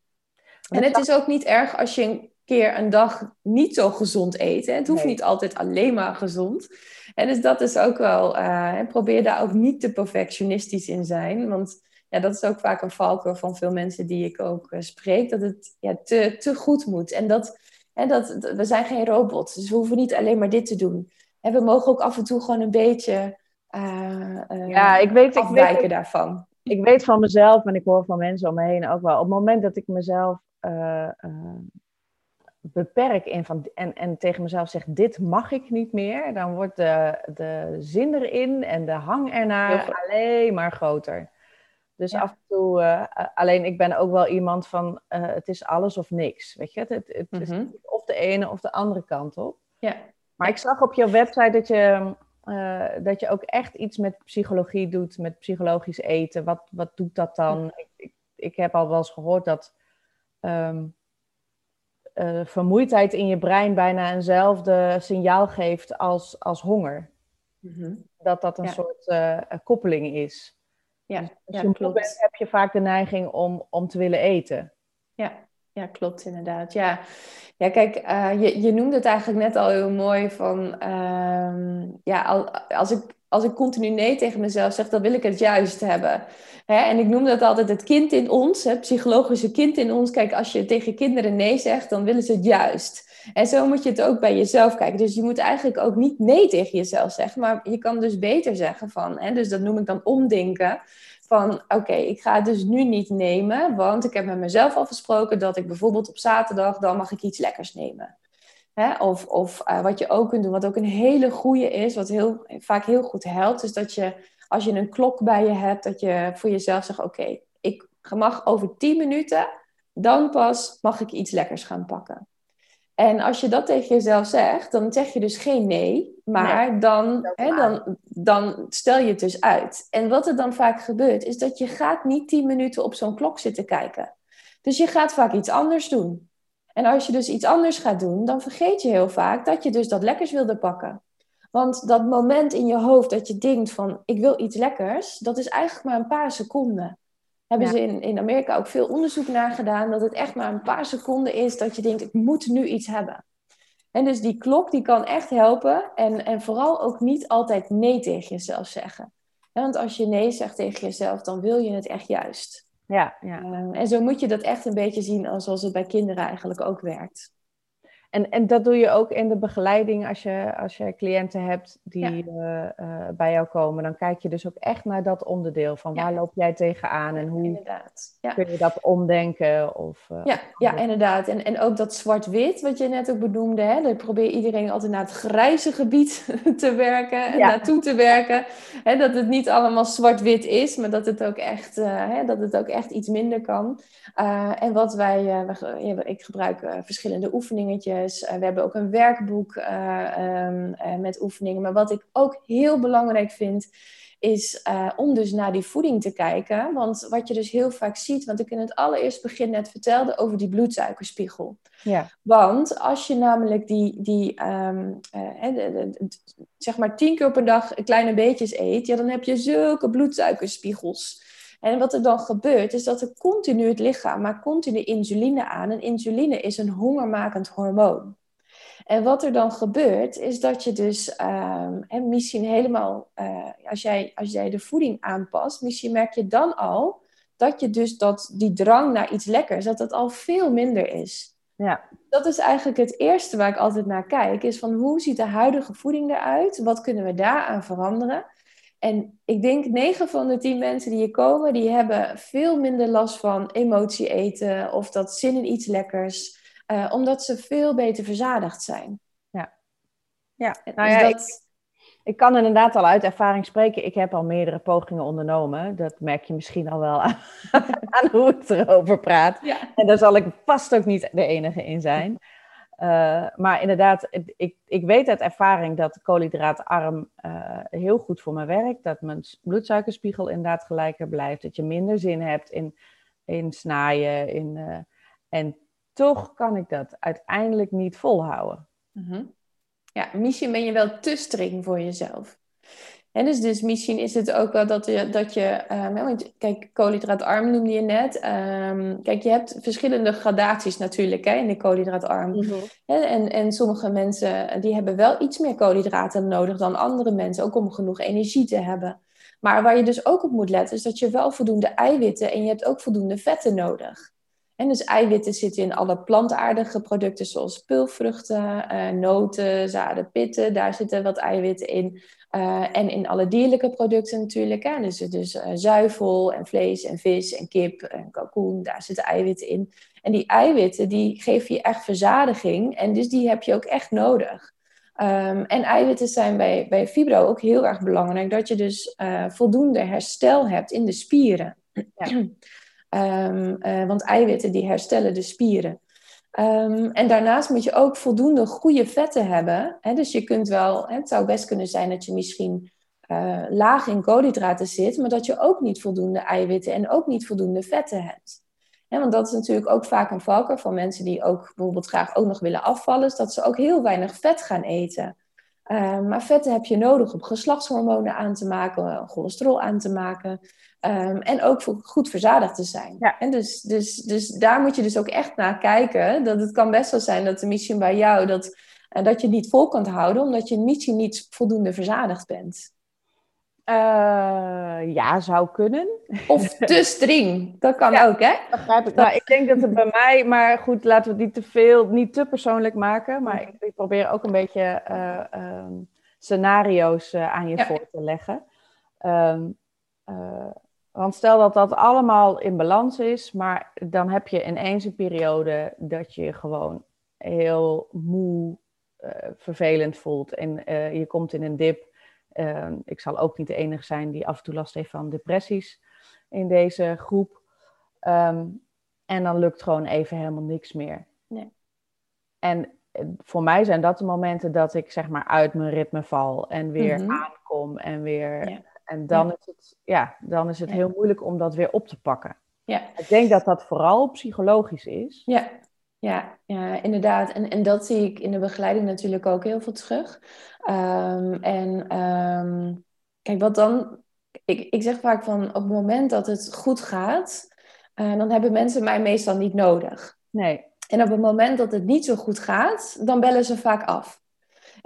En het is ook niet erg als je keer een dag niet zo gezond eten. Het hoeft niet altijd alleen maar gezond. En dus dat is ook wel, uh, probeer daar ook niet te perfectionistisch in zijn. Want ja, dat is ook vaak een valkuil van veel mensen die ik ook uh, spreek, dat het ja, te, te goed moet. En dat, en dat, we zijn geen robots, dus we hoeven niet alleen maar dit te doen. En we mogen ook af en toe gewoon een beetje uh, ja, ik weet, afwijken ik weet, daarvan. Ik weet van mezelf en ik hoor van mensen om me heen ook wel. Op het moment dat ik mezelf beperk in van, en, en tegen mezelf zeg, dit mag ik niet meer, dan wordt de, de zin erin en de hang ernaar alleen maar groter. Dus af en toe, uh, alleen ik ben ook wel iemand van, uh, het is alles of niks, weet je. Het, het, het is mhm. of de ene of de andere kant op. Ja. Maar ik zag op jouw website dat je, uh, dat je ook echt iets met psychologie doet, met psychologisch eten. Wat, wat doet dat dan? Ik, ik, ik, heb al wel eens gehoord dat um, uh, vermoeidheid in je brein bijna eenzelfde signaal geeft als, als honger. Mhm. Dat dat een soort uh, koppeling is. Ja, dus als je klopt. Bent, heb je vaak de neiging om, om te willen eten. Ja, ja klopt inderdaad. Ja, ja kijk, uh, je, je noemde het eigenlijk net al heel mooi van... Uh, ja, als ik als ik continu nee tegen mezelf zeg, dan wil ik het juist hebben. en ik noem dat altijd het kind in ons, het psychologische kind in ons. Kijk, als je tegen kinderen nee zegt, dan willen ze het juist. En zo moet je het ook bij jezelf kijken. Dus je moet eigenlijk ook niet nee tegen jezelf zeggen, maar je kan dus beter zeggen van, hè, dus dat noem ik dan omdenken, van oké, ik ga het dus nu niet nemen, want ik heb met mezelf afgesproken dat ik bijvoorbeeld op zaterdag, dan mag ik iets lekkers nemen. Hè? Of, of uh, wat je ook kunt doen, wat ook een hele goede is, wat heel, vaak heel goed helpt, is dat je als je een klok bij je hebt, dat je voor jezelf zegt, oké, ik mag over 10 minuten, dan pas mag ik iets lekkers gaan pakken. En als je dat tegen jezelf zegt, dan zeg je dus geen nee, maar dan, hè, dan, dan stel je het dus uit. En wat er dan vaak gebeurt, is dat je gaat niet tien minuten op zo'n klok zitten kijken. Dus je gaat vaak iets anders doen. En als je dus iets anders gaat doen, dan vergeet je heel vaak dat je dus dat lekkers wilde pakken. Want dat moment in je hoofd dat je denkt van ik wil iets lekkers, dat is eigenlijk maar een paar seconden hebben ze in, in Amerika ook veel onderzoek naar gedaan, dat het echt maar een paar seconden is dat je denkt, ik moet nu iets hebben. En dus die klok die kan echt helpen en, en vooral ook niet altijd nee tegen jezelf zeggen. want als je nee zegt tegen jezelf, dan wil je het echt juist. Ja, ja. Ehm, en zo moet je dat echt een beetje zien zoals het bij kinderen eigenlijk ook werkt. En, en dat doe je ook in de begeleiding als je, als je cliënten hebt die eh, eh, bij jou komen. Dan kijk je dus ook echt naar dat onderdeel van waar loop jij tegenaan en hoe inderdaad. kun je dat omdenken? Of, uh, ja, ja, inderdaad. En, en ook dat zwart-wit wat je net ook benoemde. Hè? Dan probeer iedereen altijd naar het grijze gebied te werken en naartoe te werken. Hè? Dat het niet allemaal zwart-wit is, maar dat het ook echt, hè, dat het ook echt iets minder kan. en wat wij, ik gebruik verschillende oefeningetjes eh, we hebben ook een werkboek eh, ehm, eh, met oefeningen. Maar wat ik ook heel belangrijk vind, is om dus naar die voeding te kijken. Want wat je dus heel vaak ziet, want ik in het allereerste begin net vertelde over die bloedsuikerspiegel. Ja. Want als je namelijk die, die um, zeg maar tien keer per dag kleine beetjes eet, ja, dan heb je zulke bloedsuikerspiegels. En wat er dan gebeurt, is dat er continu het lichaam maakt continu insuline aan. En insuline is een hongermakend hormoon. En wat er dan gebeurt, is dat je dus, um, en misschien helemaal, uh, als, jij, als jij de voeding aanpast, misschien merk je dan al dat je dus dat, die drang naar iets lekkers, dat dat al veel minder is. Ja. Dat is eigenlijk het eerste waar ik altijd naar kijk, is van hoe ziet de huidige voeding eruit? Wat kunnen we daaraan veranderen? En ik denk 9 van de 10 mensen die hier komen, die hebben veel minder last van emotie eten of dat zin in iets lekkers, uh, omdat ze veel beter verzadigd zijn. Ja, ja. nou ja, dat... ik, ik, kan inderdaad al uit ervaring spreken. Ik heb al meerdere pogingen ondernomen. Dat merk je misschien al wel aan, aan hoe ik erover praat. Ja. En daar zal ik vast ook niet de enige in zijn. Uh, maar inderdaad, ik, ik weet uit ervaring dat koolhydraatarm uh, heel goed voor me werkt. Dat mijn bloedsuikerspiegel inderdaad gelijker blijft. Dat je minder zin hebt in, in snaaien. In, uh, en toch kan ik dat uiteindelijk niet volhouden. -hmm. Ja, misschien ben je wel te streng voor jezelf. En dus, dus misschien is het ook wel dat je, dat je um, kijk, koolhydraatarm noemde je net. Um, kijk, je hebt verschillende gradaties natuurlijk hè, in de koolhydraatarm. Mm -hmm. en, en sommige mensen die hebben wel iets meer koolhydraten nodig dan andere mensen, ook om genoeg energie te hebben. Maar waar je dus ook op moet letten, is dat je wel voldoende eiwitten en je hebt ook voldoende vetten nodig. En dus eiwitten zitten in alle plantaardige producten zoals pulvruchten, uh, noten, zaden, pitten. Daar zitten wat eiwitten in. Uh, en in alle dierlijke producten natuurlijk. Hè? Dus, dus uh, zuivel en vlees en vis en kip en kalkoen, daar zitten eiwitten in. En die eiwitten die geven je echt verzadiging en dus die heb je ook echt nodig. Um, en eiwitten zijn bij, bij fibro ook heel erg belangrijk. Dat je dus voldoende herstel hebt in de spieren. Ja. Um, uh, want eiwitten die herstellen de spieren. Um, en daarnaast moet je ook voldoende goede vetten hebben. Hè? Dus je kunt wel, het zou best kunnen zijn dat je misschien uh, laag in koolhydraten zit, maar dat je ook niet voldoende eiwitten en ook niet voldoende vetten hebt. Hè, want dat is natuurlijk ook vaak een valker van mensen die ook bijvoorbeeld graag ook nog willen afvallen, is dat ze ook heel weinig vet gaan eten. Uh, maar vetten heb je nodig om geslachtshormonen aan te maken, cholesterol aan te maken. Um, en ook voor goed verzadigd te zijn. Ja. En dus, dus, dus daar moet je dus ook echt naar kijken. Dat het kan best wel zijn dat er misschien bij jou dat, uh, dat je het niet vol kunt houden, omdat je misschien niet voldoende verzadigd bent. Uh, ja, zou kunnen. Of te streng, dat kan ook, hè? Begrijp ik. Nou, ik denk dat het bij mij, maar goed, laten we het niet te veel, niet te persoonlijk maken. Maar ik, ik probeer ook een beetje uh, um, scenario's aan je ja. voor te leggen. Um, want stel dat dat allemaal in balans is, maar dan heb je ineens een periode dat je gewoon heel moe, vervelend voelt en je komt in een dip. Uh, ik zal ook niet de enige zijn die af en toe last heeft van depressies in deze groep. Um, en dan lukt gewoon even helemaal niks meer. Nee. En voor mij zijn dat de momenten dat ik zeg maar uit mijn ritme val en weer Mhm. aankom en weer. Ja. En dan Ja. is het, ja, dan is het Ja. heel moeilijk om dat weer op te pakken. Ja. Ik denk dat dat vooral psychologisch is. Ja, ja, ja inderdaad. En, en dat zie ik in de begeleiding natuurlijk ook heel veel terug. Ehm, en ehm, kijk, wat dan... Ik, ik zeg vaak van op het moment dat het goed gaat, eh, dan hebben mensen mij meestal niet nodig. Nee. En op het moment dat het niet zo goed gaat, dan bellen ze vaak af.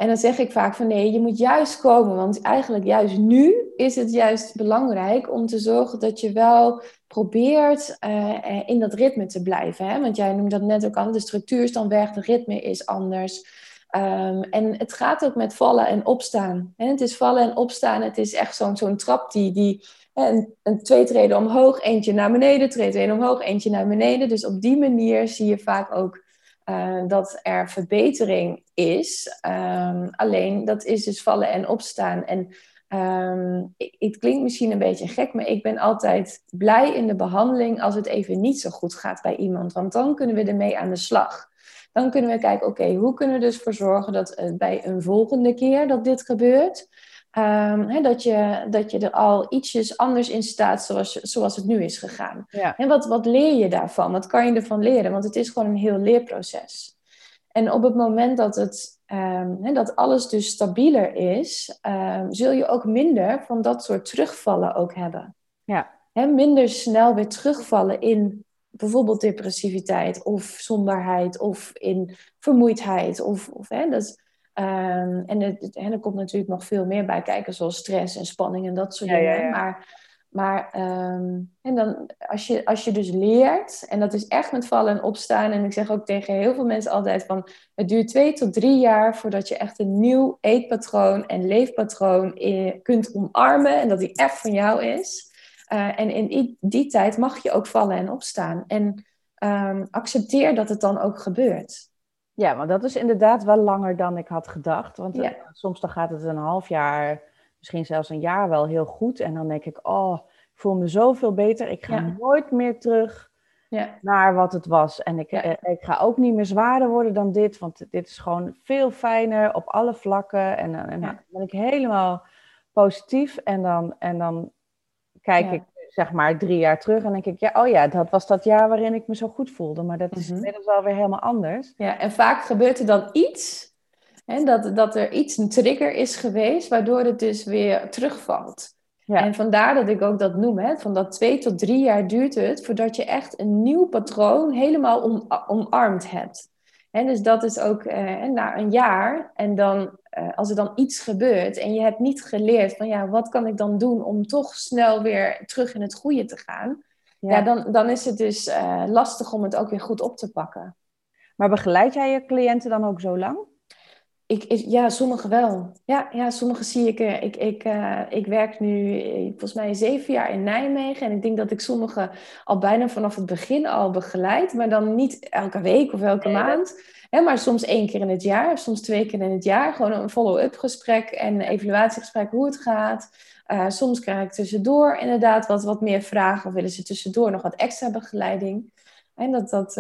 En dan zeg ik vaak van nee, je moet juist komen, want eigenlijk juist nu is het juist belangrijk om te zorgen dat je wel probeert eh, eh, in dat ritme te blijven. Hè? Want jij noemde dat net ook al, de structuur is dan weg, de ritme is anders. Ehm, en het gaat ook met vallen en opstaan. Hè? Het is vallen en opstaan, het is echt zo'n zo'n trap die, die een, een twee treden omhoog, eentje naar beneden, twee treden omhoog, eentje naar beneden. Dus op die manier zie je vaak ook uh, dat er verbetering is. Um, alleen dat is dus vallen en opstaan. En ik, het klinkt misschien een beetje gek, maar ik ben altijd blij in de behandeling als het even niet zo goed gaat bij iemand. Want dan kunnen we ermee aan de slag. Dan kunnen we kijken, oké, hoe kunnen we dus voor zorgen dat uh, bij een volgende keer dat dit gebeurt, um, hè, dat, je, dat je er al ietsjes anders in staat zoals, zoals het nu is gegaan. Ja. En wat, wat leer je daarvan? Wat kan je ervan leren? Want het is gewoon een heel leerproces. En op het moment dat, het, um, hè, dat alles dus stabieler is, um, zul je ook minder van dat soort terugvallen ook hebben. Ja. Hè, minder snel weer terugvallen in bijvoorbeeld depressiviteit of somberheid of in vermoeidheid. Of, of, hè, dat, Um, en, het, en er komt natuurlijk nog veel meer bij kijken, zoals stress en spanning en dat soort ja, dingen. Ja, ja. Maar, maar um, en dan, als, je, als je dus leert, en dat is echt met vallen en opstaan. En ik zeg ook tegen heel veel mensen altijd van, het duurt twee tot drie jaar voordat je echt een nieuw eetpatroon en leefpatroon in, kunt omarmen. En dat die echt van jou is. Uh, en in die, die tijd mag je ook vallen en opstaan. En um, accepteer dat het dan ook gebeurt. Ja, maar dat is inderdaad wel langer dan ik had gedacht. Want ja. uh, soms dan gaat het een half jaar, misschien zelfs een jaar wel heel goed. En dan denk ik, oh, ik voel me zoveel beter. Ik ga Ja. nooit meer terug Ja. naar wat het was. En ik, Ja. uh, ik ga ook niet meer zwaarder worden dan dit. Want dit is gewoon veel fijner op alle vlakken. En, en dan ben ik helemaal positief. En dan, en dan kijk ik zeg maar drie jaar terug en denk ik, ja, oh ja, dat was dat jaar waarin ik me zo goed voelde. Maar dat is Mhm. inmiddels wel weer helemaal anders. Ja, en vaak gebeurt er dan iets, hè, dat, dat er iets, een trigger is geweest, waardoor het dus weer terugvalt. Ja. En vandaar dat ik ook dat noem, hè, van dat twee tot drie jaar duurt het voordat je echt een nieuw patroon helemaal om, omarmd hebt. En dus dat is ook eh, na een jaar en dan, eh, als er dan iets gebeurt en je hebt niet geleerd van ja, wat kan ik dan doen om toch snel weer terug in het goede te gaan, ja. ja dan, dan is het dus uh, lastig om het ook weer goed op te pakken. Maar begeleid jij je cliënten dan ook zo lang? Ik, ik, ja, sommige wel. Ja, ja sommige zie ik. Uh, ik, ik, uh, ik werk nu volgens mij zeven jaar in Nijmegen. En ik denk dat ik sommige al bijna vanaf het begin al begeleid. Maar dan niet elke week of elke nee, maand. Hè, maar soms één keer in het jaar. Soms twee keer in het jaar. Gewoon een follow-up gesprek en een evaluatiegesprek hoe het gaat. Uh, soms krijg ik tussendoor inderdaad wat, wat meer vragen. Of willen ze tussendoor nog wat extra begeleiding. En dat, dat,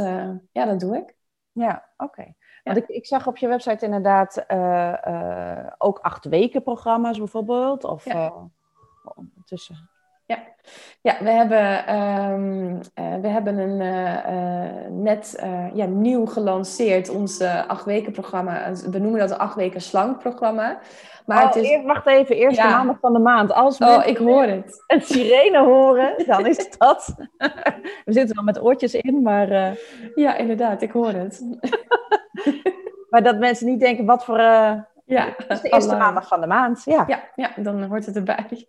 ja, dat doe ik. Ja, oké. Okay. Want ik, ik, zag op je website inderdaad uh, uh, ook acht weken programma's bijvoorbeeld. Of ja. tussen. Ja. ja, we hebben, um, we hebben een net ja, nieuw gelanceerd, ons acht weken programma. We noemen dat een acht weken slank programma. Maar oh, het is... wacht even, eerste ja. maandag van de maand. Als oh, ik hoor het. Een sirene horen, dan is het dat. We zitten wel met oortjes in, maar... Ja, inderdaad, ik hoor het. maar dat mensen niet denken, wat voor, Ja, dat is de eerste maandag van de maand. Ja. ja, ja, dan hoort het erbij.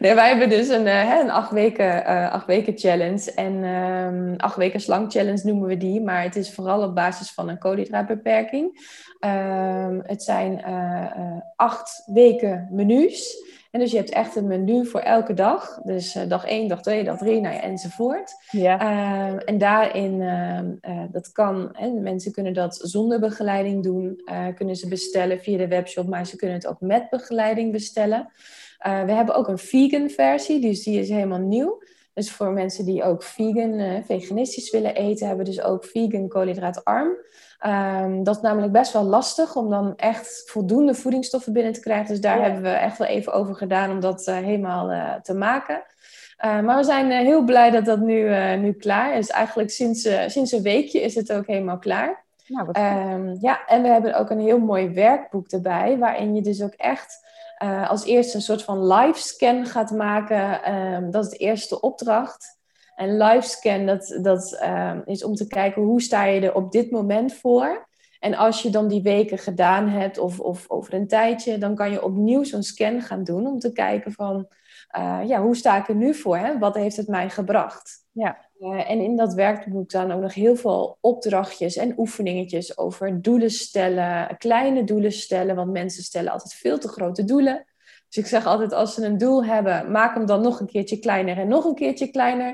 Nee, wij hebben dus een, uh, een acht, weken, uh, acht weken challenge. En um, acht weken slang challenge noemen we die. Maar het is vooral op basis van een koolhydraatbeperking. Um, het zijn uh, acht weken menus. En dus je hebt echt een menu voor elke dag. Dus uh, dag 1, dag 2, dag 3, nou ja, enzovoort. Ja. Uh, en daarin, uh, dat kan, hè, mensen kunnen dat zonder begeleiding doen. kunnen ze bestellen via de webshop, maar ze kunnen het ook met begeleiding bestellen. we hebben ook een vegan versie, dus die is helemaal nieuw. Dus voor mensen die ook vegan, veganistisch willen eten, hebben dus ook vegan koolhydraatarm. Um, dat is namelijk best wel lastig om dan echt voldoende voedingsstoffen binnen te krijgen. Dus daar ja. hebben we echt wel even over gedaan om dat uh, helemaal uh, te maken. Uh, maar we zijn heel blij dat dat nu, nu klaar is. Eigenlijk sinds, sinds een weekje is het ook helemaal klaar. Nou, um, ja, en we hebben ook een heel mooi werkboek erbij, waarin je dus ook echt als eerste een soort van live scan gaat maken. Um, dat is de eerste opdracht. En livescan, dat, dat uh, is om te kijken hoe sta je er op dit moment voor. En als je dan die weken gedaan hebt of, of over een tijdje, dan kan je opnieuw zo'n scan gaan doen om te kijken van, uh, ja, hoe sta ik er nu voor? Hè? Wat heeft het mij gebracht? Ja. Uh, en in dat werkboek staan ook nog heel veel opdrachtjes en oefeningetjes over doelen stellen, kleine doelen stellen, want mensen stellen altijd veel te grote doelen. Dus ik zeg altijd, als ze een doel hebben, maak hem dan nog een keertje kleiner en nog een keertje kleiner.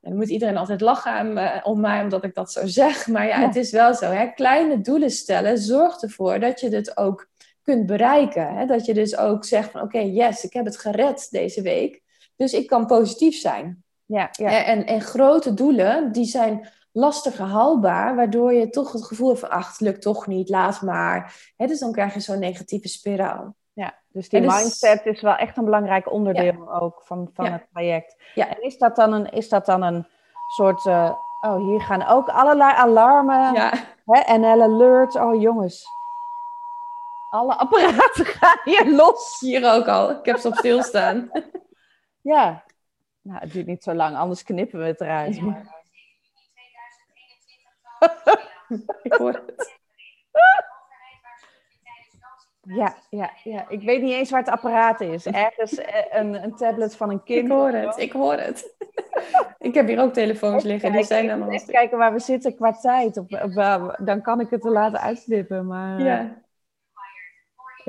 En dan moet iedereen altijd lachen om mij omdat ik dat zo zeg. Maar ja, ja. het is wel zo. Hè? Kleine doelen stellen zorgt ervoor dat je het ook kunt bereiken. Hè? Dat je dus ook zegt van oké, okay, yes, ik heb het gered deze week. Dus ik kan positief zijn. Ja, ja. En, en grote doelen, die zijn lastiger haalbaar, waardoor je toch het gevoel hebt van ach, het lukt toch niet, laat maar. Hè? Dus dan krijg je zo'n negatieve spiraal. Ja, dus die dus, mindset is wel echt een belangrijk onderdeel ja. ook van, van ja. het traject. Ja. En is dat dan een, is dat dan een soort, uh, oh hier gaan ook allerlei alarmen, hè, NL Alert, oh jongens. Alle apparaten gaan hier los. Hier ook al, ik heb ze op stilstaan. ja, nou het duurt niet zo lang, anders knippen we het eruit. ik hoor het. Ja, ja, ja, ik weet niet eens waar het apparaat is. Ergens een, een tablet van een kind. Ik hoor het, ik hoor het. ik heb hier ook telefoons liggen, die zijn allemaal... Even kijken waar we zitten qua tijd. Op, op, dan kan ik het er laten uitstippen, maar... Ja.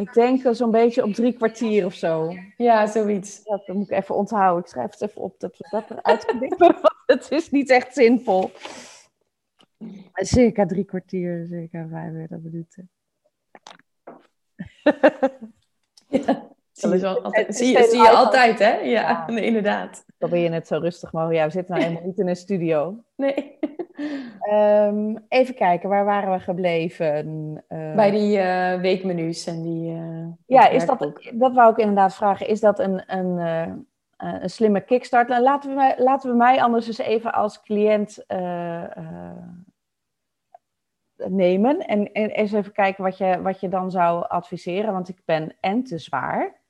Ik denk zo'n beetje op drie kwartier of zo. Ja, zoiets. Dat moet ik even onthouden. Ik schrijf het even op dat we dat eruit knippen, want het is niet echt zinvol. Circa drie kwartier, circa 45 minuten. ja, zie je, altijd, zie, je, zie je altijd, hè? Ja, ja. Nee, inderdaad. Probeer je het zo rustig mogelijk. Ja, we zitten nou helemaal niet in een studio. Nee. Um, even kijken, waar waren we gebleven? Uh, Bij die uh, weekmenu's en die... Uh, ja, is dat, dat wou ik inderdaad vragen. Is dat een, een, een slimme kickstart? Nou, laten, we mij, laten we mij anders eens even als cliënt nemen en, en eens even kijken wat je, wat je dan zou adviseren. Want ik ben en te zwaar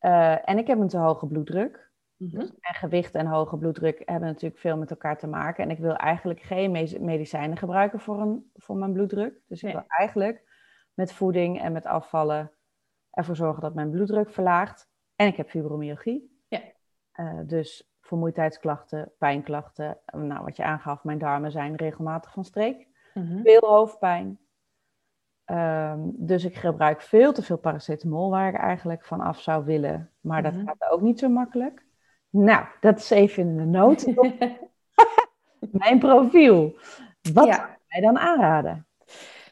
uh, en ik heb een te hoge bloeddruk. Mm-hmm. En gewicht en hoge bloeddruk hebben natuurlijk veel met elkaar te maken. En ik wil eigenlijk geen medicijnen gebruiken voor, een, voor mijn bloeddruk. Dus ik wil eigenlijk met voeding en met afvallen ervoor zorgen dat mijn bloeddruk verlaagt. En ik heb fibromyalgie. Ja. Uh, dus vermoeidheidsklachten, pijnklachten. Nou, wat je aangaf, mijn darmen zijn regelmatig van streek. Mm-hmm. Veel hoofdpijn. Um, dus ik gebruik veel te veel paracetamol waar ik eigenlijk van af zou willen. Maar dat gaat ook niet zo makkelijk. Nou, dat is even in de noot. Mijn profiel. Wat Ja. zou jij dan aanraden?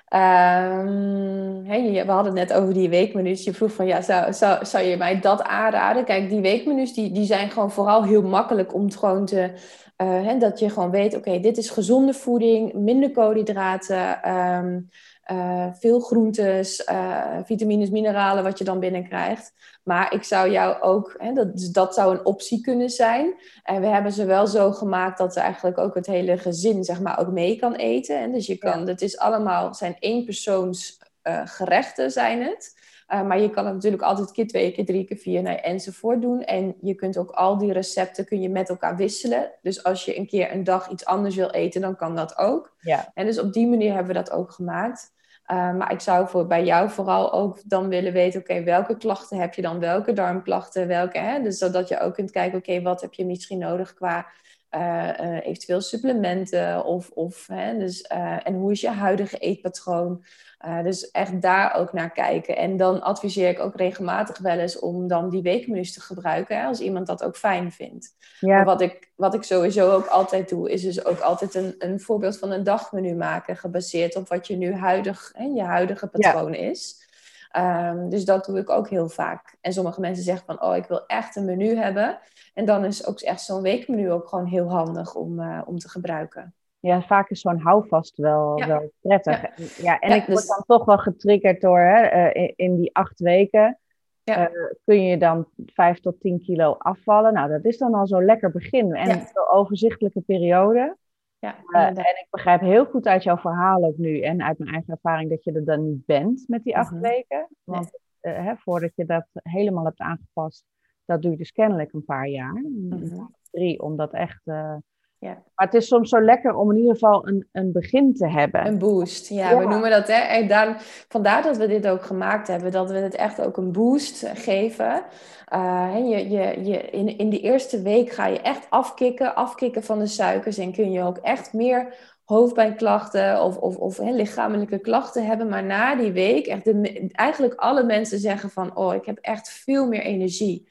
Ehm, we hadden het net over die weekmenu's. Je vroeg van, ja, zou, zou, zou je mij dat aanraden? Kijk, die weekmenu's die, die zijn gewoon vooral heel makkelijk om het gewoon te... eh, hè, dat je gewoon weet, oké, dit is gezonde voeding, minder koolhydraten, ehm, eh, veel groentes, eh, vitamines, mineralen wat je dan binnenkrijgt. Maar ik zou jou ook, hè, dat, dus dat zou een optie kunnen zijn. En we hebben ze wel zo gemaakt dat eigenlijk ook het hele gezin zeg maar, ook mee kan eten. En dus je kan, het is allemaal, zijn éénpersoons uh, gerechten zijn het. Uh, maar je kan het natuurlijk altijd keer twee, keer drie, keer vier nou, enzovoort doen. En je kunt ook al die recepten kun je met elkaar wisselen. Dus als je een keer een dag iets anders wil eten, dan kan dat ook. Ja. En dus op die manier hebben we dat ook gemaakt. Uh, maar ik zou voor, bij jou vooral ook dan willen weten, oké, welke klachten heb je dan? Welke darmklachten? Welke, hè? Dus zodat je ook kunt kijken, oké, wat heb je misschien nodig qua uh, uh, eventueel supplementen? Of, of, hè? Dus, en hoe is je huidige eetpatroon? Uh, dus echt daar ook naar kijken. En dan adviseer ik ook regelmatig wel eens om dan die weekmenu's te gebruiken, hè, als iemand dat ook fijn vindt. Ja. wat ik, wat ik sowieso ook altijd doe, is dus ook altijd een, een voorbeeld van een dagmenu maken, gebaseerd op wat je nu huidig, hè, je huidige patroon ja. is. Um, dus dat doe ik ook heel vaak. En sommige mensen zeggen van, oh, ik wil echt een menu hebben. En dan is ook echt zo'n weekmenu ook gewoon heel handig om, uh, om te gebruiken ja, vaak is zo'n houvast wel, wel prettig. Ja, ja en ik word dus dan toch wel getriggerd door hè, uh, in, die acht weken. Uh, kun je dan vijf tot tien kilo afvallen. Nou, dat is dan al zo'n lekker begin. En een overzichtelijke periode. Ja, uh, en ik begrijp heel goed uit jouw verhaal ook nu en uit mijn eigen ervaring dat je er dan niet bent met die acht mm -hmm. weken. Want nee. hè, voordat je dat helemaal hebt aangepast, dat doe je dus kennelijk een paar jaar. Mm -hmm. Drie, om dat echt ja. Maar het is soms zo lekker om in ieder geval een, een begin te hebben. Een boost, ja, we noemen dat. Hè, en daar, vandaar dat we dit ook gemaakt hebben, dat we het echt ook een boost geven. Uh, je, je, je, in, in de eerste week ga je echt afkicken, afkicken van de suikers en kun je ook echt meer hoofdpijnklachten of, of, of hè, lichamelijke klachten hebben. Maar na die week, echt de, eigenlijk alle mensen zeggen van, oh, ik heb echt veel meer energie.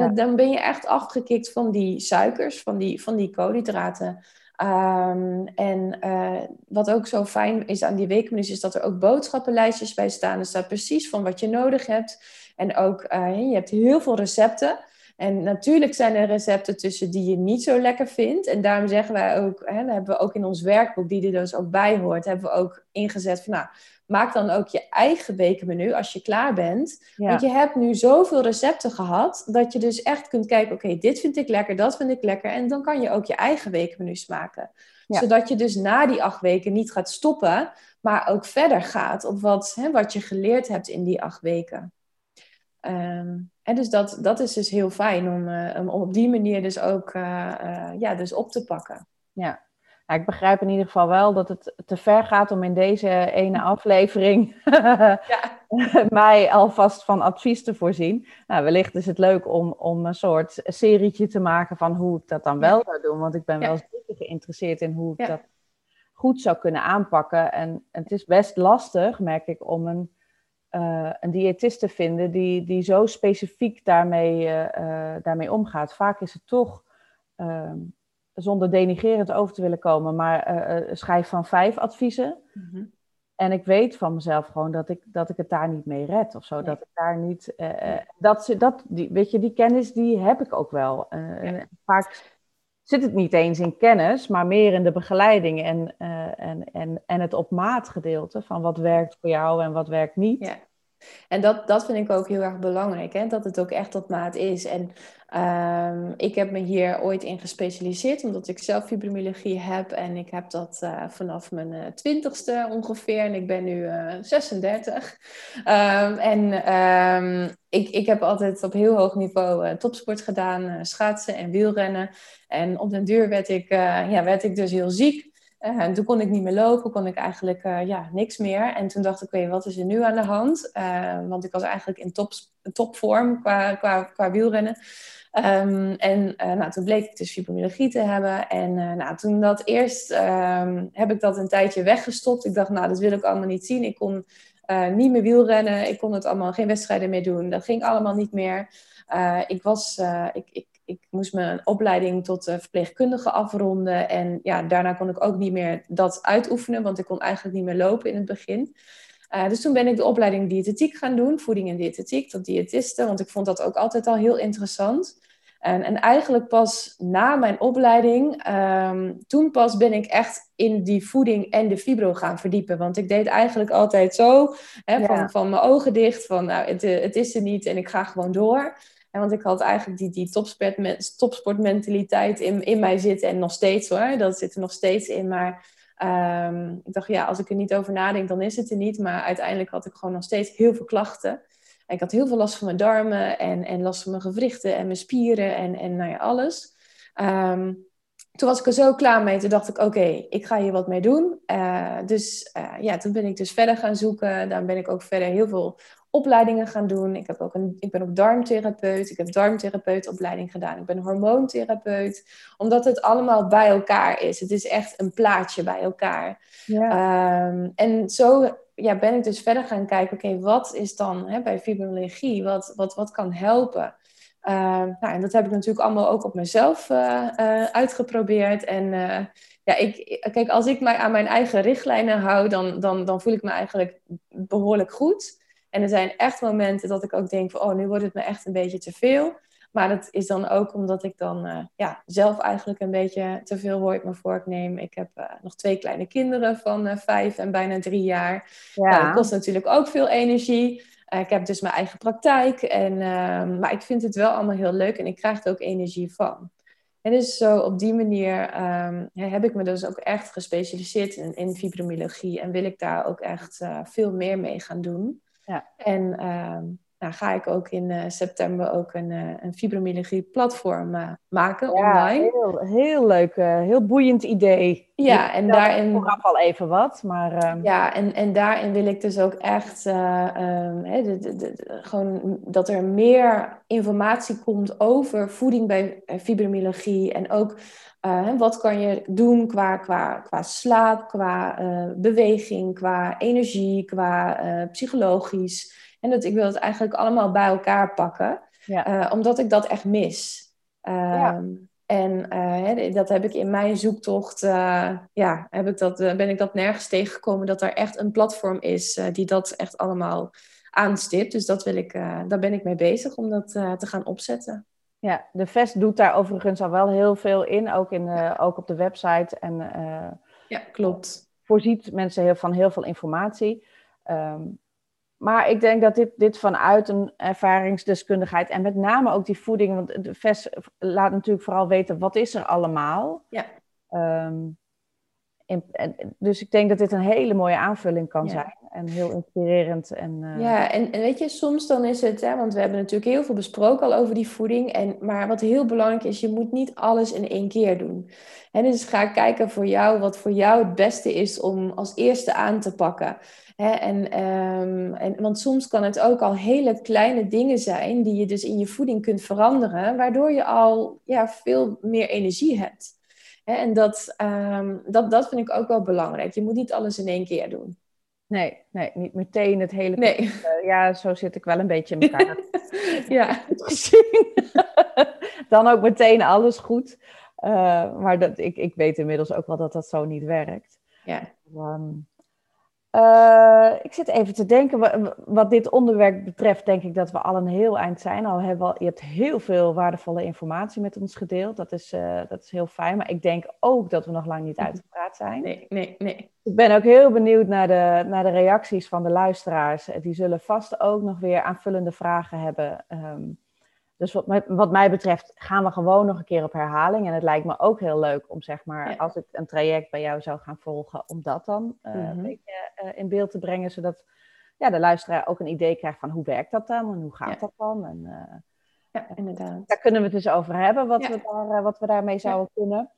En dan ben je echt afgekikt van die suikers, van die, van die koolhydraten. Um, en uh, wat ook zo fijn is aan die weekmenu's, is dat er ook boodschappenlijstjes bij staan. Er staat precies van wat je nodig hebt. En ook, uh, je hebt heel veel recepten. En natuurlijk zijn er recepten tussen die je niet zo lekker vindt. En daarom zeggen wij ook, hè, hebben we ook in ons werkboek, die er dus ook bij hoort, hebben we ook ingezet van, nou, maak dan ook je eigen wekenmenu als je klaar bent. Want je hebt nu zoveel recepten gehad, dat je dus echt kunt kijken, oké, dit vind ik lekker, dat vind ik lekker. En dan kan je ook je eigen wekenmenu's maken. Zodat je dus na die acht weken niet gaat stoppen, maar ook verder gaat op wat, hè, wat je geleerd hebt in die acht weken. Um, en dus dat, dat is dus heel fijn om, uh, om op die manier dus ook uh, uh, ja, dus op te pakken. Ja, nou, ik begrijp in ieder geval wel dat het te ver gaat om in deze ene aflevering mij alvast van advies te voorzien. Nou, wellicht is het leuk om, om een soort serietje te maken van hoe ik dat dan wel zou doen. Want ik ben wel zeker geïnteresseerd in hoe ik dat goed zou kunnen aanpakken. En het is best lastig, merk ik, om een, uh, een diëtist te vinden die, die zo specifiek daarmee, uh, uh, daarmee omgaat. Vaak is het toch ehm, zonder denigerend over te willen komen, maar uh, schrijf van vijf adviezen. Mm -hmm. En ik weet van mezelf gewoon dat ik, dat ik het daar niet mee red of zo. Nee. Dat ik daar niet. Uh, nee. dat, dat, die, weet je, die kennis die heb ik ook wel. Ja. Vaak zit het niet eens in kennis, maar meer in de begeleiding en, en, en, en het op maat gedeelte van wat werkt voor jou en wat werkt niet. Ja. En dat, dat vind ik ook heel erg belangrijk, hè? dat het ook echt op maat is. En um, ik heb me hier ooit in gespecialiseerd, omdat ik zelf fibromyalgie heb. En ik heb dat uh, vanaf mijn uh, twintigste ongeveer. En ik ben nu uh, 36. Um, en um, ik, ik heb altijd op heel hoog niveau eh, topsport gedaan, schaatsen en wielrennen. En op den duur werd ik, ja, werd ik dus heel ziek. Uh, en toen kon ik niet meer lopen, kon ik eigenlijk uh, ja, niks meer. En toen dacht ik, wat is er nu aan de hand? Uh, want ik was eigenlijk in top, topvorm qua, qua, qua wielrennen. Um, en nou, toen bleek ik dus fibromyalgie te hebben. En nou, toen dat eerst um, heb ik dat een tijdje weggestopt. Ik dacht, nou, dat wil ik allemaal niet zien. Ik kon niet meer wielrennen. Ik kon het allemaal geen wedstrijden meer doen. Dat ging allemaal niet meer. ik was, ik, ik ik moest mijn opleiding tot uh, verpleegkundige afronden. En ja, daarna kon ik ook niet meer dat uitoefenen, want ik kon eigenlijk niet meer lopen in het begin. Uh, dus toen ben ik de opleiding diëtetiek gaan doen, voeding en diëtetiek, tot diëtiste, want ik vond dat ook altijd al heel interessant. En, en eigenlijk pas na mijn opleiding, um, toen pas ben ik echt in die voeding en de fibro gaan verdiepen. Want ik deed eigenlijk altijd zo, hè, ja. van, van mijn ogen dicht, van nou, het, het is er niet en ik ga gewoon door. Want ik had eigenlijk die, die topsport, topsportmentaliteit in, in mij zitten. En nog steeds hoor, dat zit er nog steeds in. Maar um, ik dacht, ja, als ik er niet over nadenk, dan is het er niet. Maar uiteindelijk had ik gewoon nog steeds heel veel klachten. En ik had heel veel last van mijn darmen en, en last van mijn gewrichten en mijn spieren en, en nou ja, alles. Um, toen was ik er zo klaar mee. Toen dacht ik, oké, ik ga hier wat mee doen. dus ja, toen ben ik dus verder gaan zoeken. Dan ben ik ook verder heel veel opleidingen gaan doen. Ik, heb ook een, ik ben ook darmtherapeut. Ik heb darmtherapeutopleiding gedaan. Ik ben hormoontherapeut. Omdat het allemaal bij elkaar is. Het is echt een plaatje bij elkaar. Ja. Ehm, en zo ja, ben ik dus verder gaan kijken. Oké, wat is dan hè, bij fibromyalgie? Wat, wat, wat kan helpen? Ehm, nou, en dat heb ik natuurlijk allemaal ook op mezelf uh, uh, uitgeprobeerd. En uh, ja, ik, kijk, als ik mij aan mijn eigen richtlijnen hou, dan, dan, dan voel ik me eigenlijk behoorlijk goed. En er zijn echt momenten dat ik ook denk van, oh, nu wordt het me echt een beetje te veel. Maar dat is dan ook omdat ik dan uh, ja, zelf eigenlijk een beetje te veel hooi me voorkneem. Ik heb uh, nog twee kleine kinderen van uh, vijf en bijna drie jaar. Ja. Nou, dat kost natuurlijk ook veel energie. ik heb dus mijn eigen praktijk. En, ehm, maar ik vind het wel allemaal heel leuk en ik krijg er ook energie van. En dus zo op die manier um, heb ik me dus ook echt gespecialiseerd in, in fibromyalgie. En wil ik daar ook echt veel meer mee gaan doen. Ja. En ehm, nou, ga ik ook in uh, september ook een, uh, een fibromyalgie platform uh, maken ja, online. Heel, heel leuk, heel boeiend idee. Ja, en daarin... Vooraf al even wat, maar... Ehm, ja, en, en daarin wil ik dus ook echt um, de, de, de, gewoon dat er meer informatie komt over voeding bij fibromyalgie. En ook wat kan je doen qua, qua, qua slaap, qua beweging, qua energie, qua psychologisch... En dat ik wil het eigenlijk allemaal bij elkaar pakken. Uh, omdat ik dat echt mis. Ehm, en uh, dat heb ik in mijn zoektocht, uh, ja, heb ik dat, ben ik dat nergens tegengekomen dat er echt een platform is die dat echt allemaal aanstipt. Dus dat wil ik, daar ben ik mee bezig om dat te gaan opzetten. Ja, de VEST doet daar overigens al wel heel veel in, ook, in, ook op de website. En, ja, klopt. Voorziet mensen heel, van heel veel informatie. Um, maar ik denk dat dit, dit vanuit een ervaringsdeskundigheid en met name ook die voeding, want de VES laat natuurlijk vooral weten wat is er allemaal. Ja. Um, en, dus ik denk dat dit een hele mooie aanvulling kan zijn en heel inspirerend. En, uh... Ja, en, en, weet je, soms dan is het, hè, want we hebben natuurlijk heel veel besproken al over die voeding. En, maar wat heel belangrijk is, je moet niet alles in één keer doen. En dus ga kijken voor jou wat voor jou het beste is om als eerste aan te pakken. Hè, en, um, en, want soms kan het ook al hele kleine dingen zijn die je dus in je voeding kunt veranderen, waardoor je al ja, veel meer energie hebt. En dat, um, dat, dat vind ik ook wel belangrijk. Je moet niet alles in één keer doen. Nee, nee, niet meteen het hele. Nee. ja, zo zit ik wel een beetje in elkaar. ja. Gezien. Dan ook meteen alles goed. Uh, maar dat, ik, ik weet inmiddels ook wel dat dat zo niet werkt. Ja. Um, uh, ik zit even te denken, wat, dit onderwerp betreft, denk ik dat we al een heel eind zijn. Al hebben je hebt heel veel waardevolle informatie met ons gedeeld. Dat is, uh, dat is heel fijn. Maar ik denk ook dat we nog lang niet mhm. uitgepraat zijn. Nee, nee, nee. Ik ben ook heel benieuwd naar de, naar de reacties van de luisteraars. Die zullen vast ook nog weer aanvullende vragen hebben. Um, dus wat, wat, mij betreft gaan we gewoon nog een keer op herhaling. En het lijkt me ook heel leuk om, zeg maar, als ik een traject bij jou zou gaan volgen, om dat dan uh, een beetje uh, in beeld te brengen. Zodat ja, de luisteraar ook een idee krijgt van hoe werkt dat dan en hoe gaat dat dan. En, uh, ja, inderdaad. Daar kunnen we het dus over hebben, wat, we, daar, wat we daarmee zouden kunnen.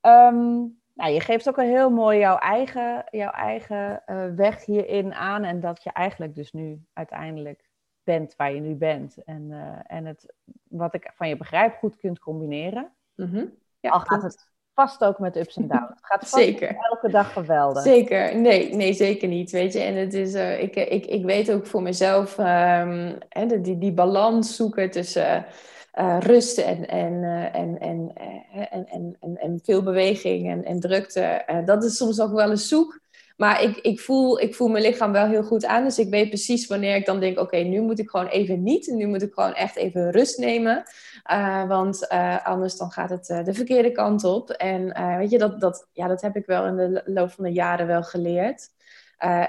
Um, nou, je geeft ook al heel mooi jouw eigen, jouw eigen weg hierin aan. En dat je eigenlijk dus nu uiteindelijk bent waar je nu bent. En, eh, en het, wat ik van je begrijp goed kunt combineren. Mhm. Ja, Al gaat het vast ook met ups en downs. Het gaat vast zeker. elke dag geweldig. Zeker. Nee, nee, zeker niet. Weet je, en het is, eh, ik, ik, ik weet ook voor mezelf um, hè, de, die, die balans zoeken tussen uh, rust en, en, en, en, en, en, en, en, veel beweging en, en drukte. dat is soms ook wel een zoek. Maar ik, ik, voel, ik voel mijn lichaam wel heel goed aan. Dus ik weet precies wanneer ik dan denk: oké, nu moet ik gewoon even niet. Nu moet ik gewoon echt even rust nemen. Uh, want uh, anders dan gaat het uh, de verkeerde kant op. En weet je, dat, dat, ja, dat heb ik wel in de loop van de jaren wel geleerd.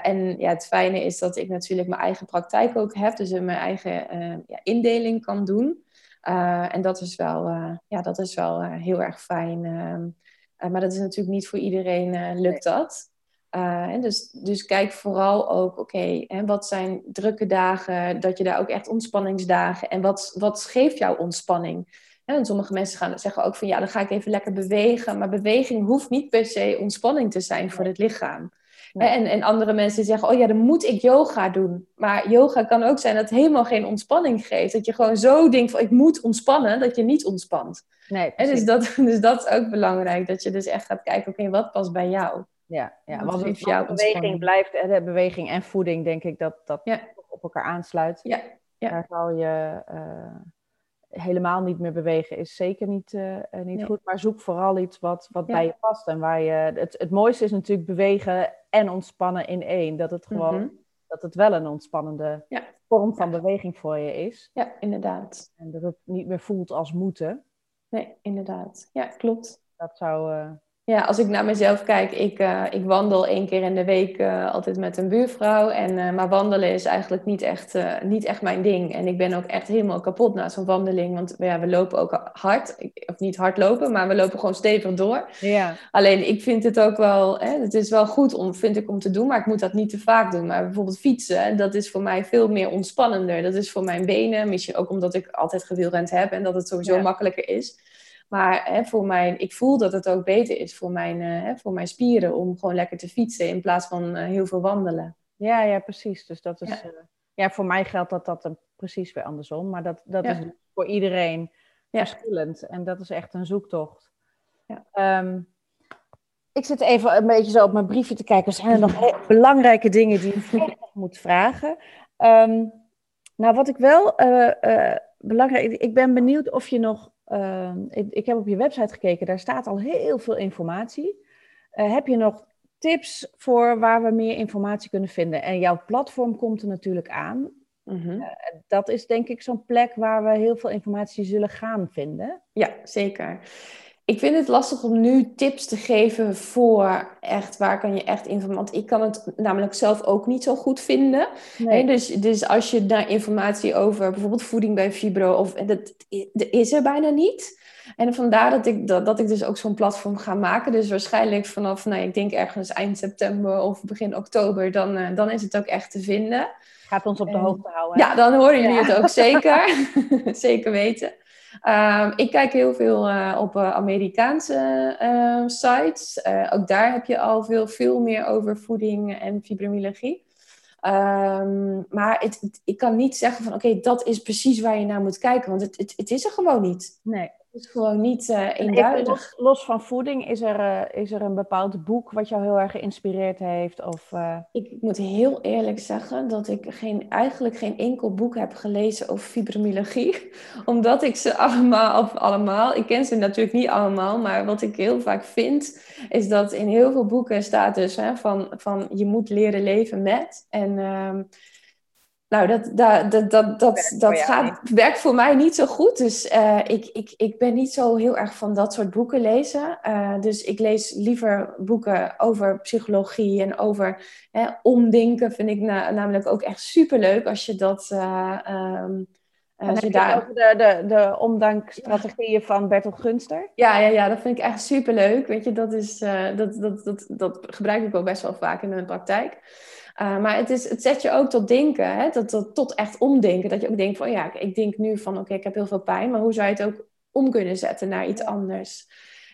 en ja, het fijne is dat ik natuurlijk mijn eigen praktijk ook heb. Dus mijn eigen ja, indeling kan doen. en dat is wel, ja, dat is wel heel erg fijn. Ehm, maar dat is natuurlijk niet voor iedereen lukt dat. Uh, dus, dus kijk vooral ook, oké, wat zijn drukke dagen, dat je daar ook echt ontspanningsdagen en wat, wat geeft jou ontspanning? En sommige mensen gaan zeggen ook van ja, dan ga ik even lekker bewegen. Maar beweging hoeft niet per se ontspanning te zijn voor het lichaam. En, en andere mensen zeggen, oh ja, dan moet ik yoga doen. Maar yoga kan ook zijn dat het helemaal geen ontspanning geeft. Dat je gewoon zo denkt van, ik moet ontspannen, dat je niet ontspant. Nee, en dus, dat, dus dat is ook belangrijk, dat je dus echt gaat kijken, oké, wat past bij jou? Ja, ja want het, jouw beweging blijft, de beweging en voeding, denk ik, dat dat op elkaar aansluit. Ja. ja. Daar zou je uh, helemaal niet meer bewegen, is zeker niet, uh, niet goed. Maar zoek vooral iets wat, wat bij je past. En waar je, het, het mooiste is natuurlijk bewegen en ontspannen in één. Dat het gewoon, mhm. dat het wel een ontspannende vorm van beweging voor je is. Ja, inderdaad. En dat het niet meer voelt als moeten. Nee, inderdaad. Ja, klopt. Dat zou, ja, als ik naar mezelf kijk, ik, uh, ik wandel één keer in de week uh, altijd met een buurvrouw. En, uh, maar wandelen is eigenlijk niet echt, niet echt mijn ding. En ik ben ook echt helemaal kapot na zo'n wandeling. Want ja, we lopen ook hard. Of niet hard lopen, maar we lopen gewoon stevig door. Ja. Alleen ik vind het ook wel, hè, het is wel goed om, vind ik, om te doen. Maar ik moet dat niet te vaak doen. Maar bijvoorbeeld fietsen, dat is voor mij veel meer ontspannender. Dat is voor mijn benen. Misschien ook omdat ik altijd gewielrend heb en dat het sowieso makkelijker is. Maar hè, voor mijn, ik voel dat het ook beter is voor mijn, uh, hè, voor mijn spieren om gewoon lekker te fietsen in plaats van uh, heel veel wandelen. Ja, ja, precies. Dus dat is. Ja, uh, ja voor mij geldt dat dat precies weer andersom. Maar dat, dat ja. is voor iedereen verschillend. En dat is echt een zoektocht. Ja. Um, ik zit even een beetje zo op mijn briefje te kijken. Zijn er nog belangrijke dingen die ik moet vragen? Um, nou, wat ik wel belangrijk... Ik ben benieuwd of je nog Ehm, ik, ik, heb op je website gekeken, daar staat al heel veel informatie. Uh, heb je nog tips voor waar we meer informatie kunnen vinden? En jouw platform komt er natuurlijk aan. Mm -hmm. uh, dat is denk ik zo'n plek waar we heel veel informatie zullen gaan vinden. Ja, zeker ik vind het lastig om nu tips te geven voor echt waar kan je echt informatie. Want ik kan het namelijk zelf ook niet zo goed vinden. Nee. dus, dus als je daar informatie over bijvoorbeeld voeding bij fibro, of dat, dat is er bijna niet. En vandaar dat ik, dat, dat ik dus ook zo'n platform ga maken. Dus waarschijnlijk vanaf, nou, ik denk ergens eind september of begin oktober, dan, uh, dan is het ook echt te vinden. Gaat ons op de hoogte houden. Ja, dan horen jullie ja. het ook zeker. zeker weten. Um, ik kijk heel veel uh, op uh, Amerikaanse uh, sites. ook daar heb je al veel, veel meer over voeding en fibromyalgie. Um, maar het, het, ik kan niet zeggen van oké, dat is precies waar je naar moet kijken, want het, het, is er gewoon niet. Nee is gewoon niet uh, eenduidig. Los, los, van voeding, is er, uh, is er een bepaald boek wat jou heel erg geïnspireerd heeft? Of, uh... Ik moet heel eerlijk zeggen dat ik geen, eigenlijk geen enkel boek heb gelezen over fibromyalgie. Omdat ik ze allemaal, of allemaal, ik ken ze natuurlijk niet allemaal, maar wat ik heel vaak vind, is dat in heel veel boeken staat dus hè, van, van je moet leren leven met. En ehm, nou, dat, dat, dat, dat, dat, dat gaat, werkt voor mij niet zo goed. Dus uh, ik, ik, ik ben niet zo heel erg van dat soort boeken lezen. Uh, dus ik lees liever boeken over psychologie en over hè, omdenken. Vind ik na, namelijk ook echt superleuk als je dat. Uh, um, als je daar... de, de, de omdankstrategieën ja. van Bertolt Gunster? Ja, ja, ja, dat vind ik echt superleuk. Weet je, dat, is, dat, dat, dat, dat gebruik ik ook best wel vaak in mijn praktijk. Uh, maar het, is, het zet je ook tot denken, hè? Dat, dat, tot echt omdenken. Dat je ook denkt van ja, ik denk nu van oké, ik heb heel veel pijn, maar hoe zou je het ook om kunnen zetten naar iets anders?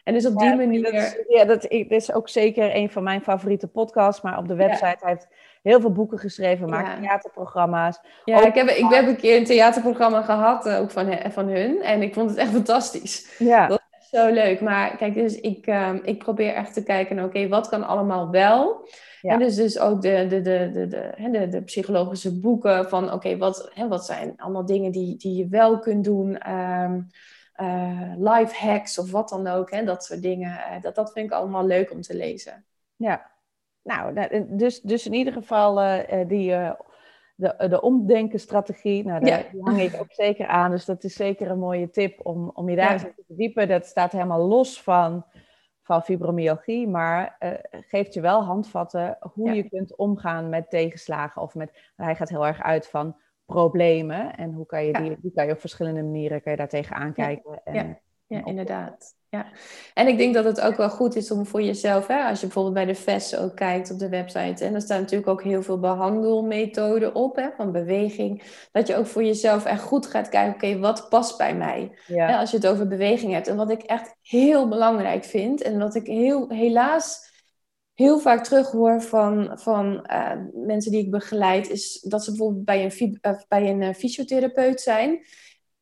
En dus op die manier. Dat, ja, dat, is ook zeker een van mijn favoriete podcasts. Maar op de website ja. heeft heel veel boeken geschreven, maakt ja. theaterprogramma's. Ja, ik heb, ik heb een keer een theaterprogramma gehad, uh, ook van, van hun. En ik vond het echt fantastisch. Ja. Dat is zo leuk. Maar kijk, dus ik, uh, ik probeer echt te kijken, oké, wat kan allemaal wel? Ja. En dus, dus ook de, de, de, de, de, de, de psychologische boeken van oké, wat, wat zijn allemaal dingen die, die je wel kunt doen. Um, uh, life hacks of wat dan ook. Hè, dat soort dingen. Uh, dat, dat vind ik allemaal leuk om te lezen. Ja, nou, dus, dus in ieder geval uh, die, de, de omdenkenstrategie, nou, daar, ja. hang ik ook zeker aan. Dus dat is zeker een mooie tip om, om je daar eens te verdiepen. Dat staat helemaal los van van fibromyalgie, maar uh, geeft je wel handvatten hoe ja. je kunt omgaan met tegenslagen. Of met, hij gaat heel erg uit van problemen en hoe kan je die, die kan je op verschillende manieren kan je daar tegenaan kijken. En, ja inderdaad. Ja, en ik denk dat het ook wel goed is om voor jezelf, hè, als je bijvoorbeeld bij de VES ook kijkt op de website, en er staan natuurlijk ook heel veel behandelmethoden op, hè, van beweging, dat je ook voor jezelf echt goed gaat kijken, oké, wat past bij mij? Ja. als je het over beweging hebt. En wat ik echt heel belangrijk vind, en wat ik heel, helaas heel vaak terughoor van, van uh, mensen die ik begeleid, is dat ze bijvoorbeeld bij een, uh, bij een uh, fysiotherapeut zijn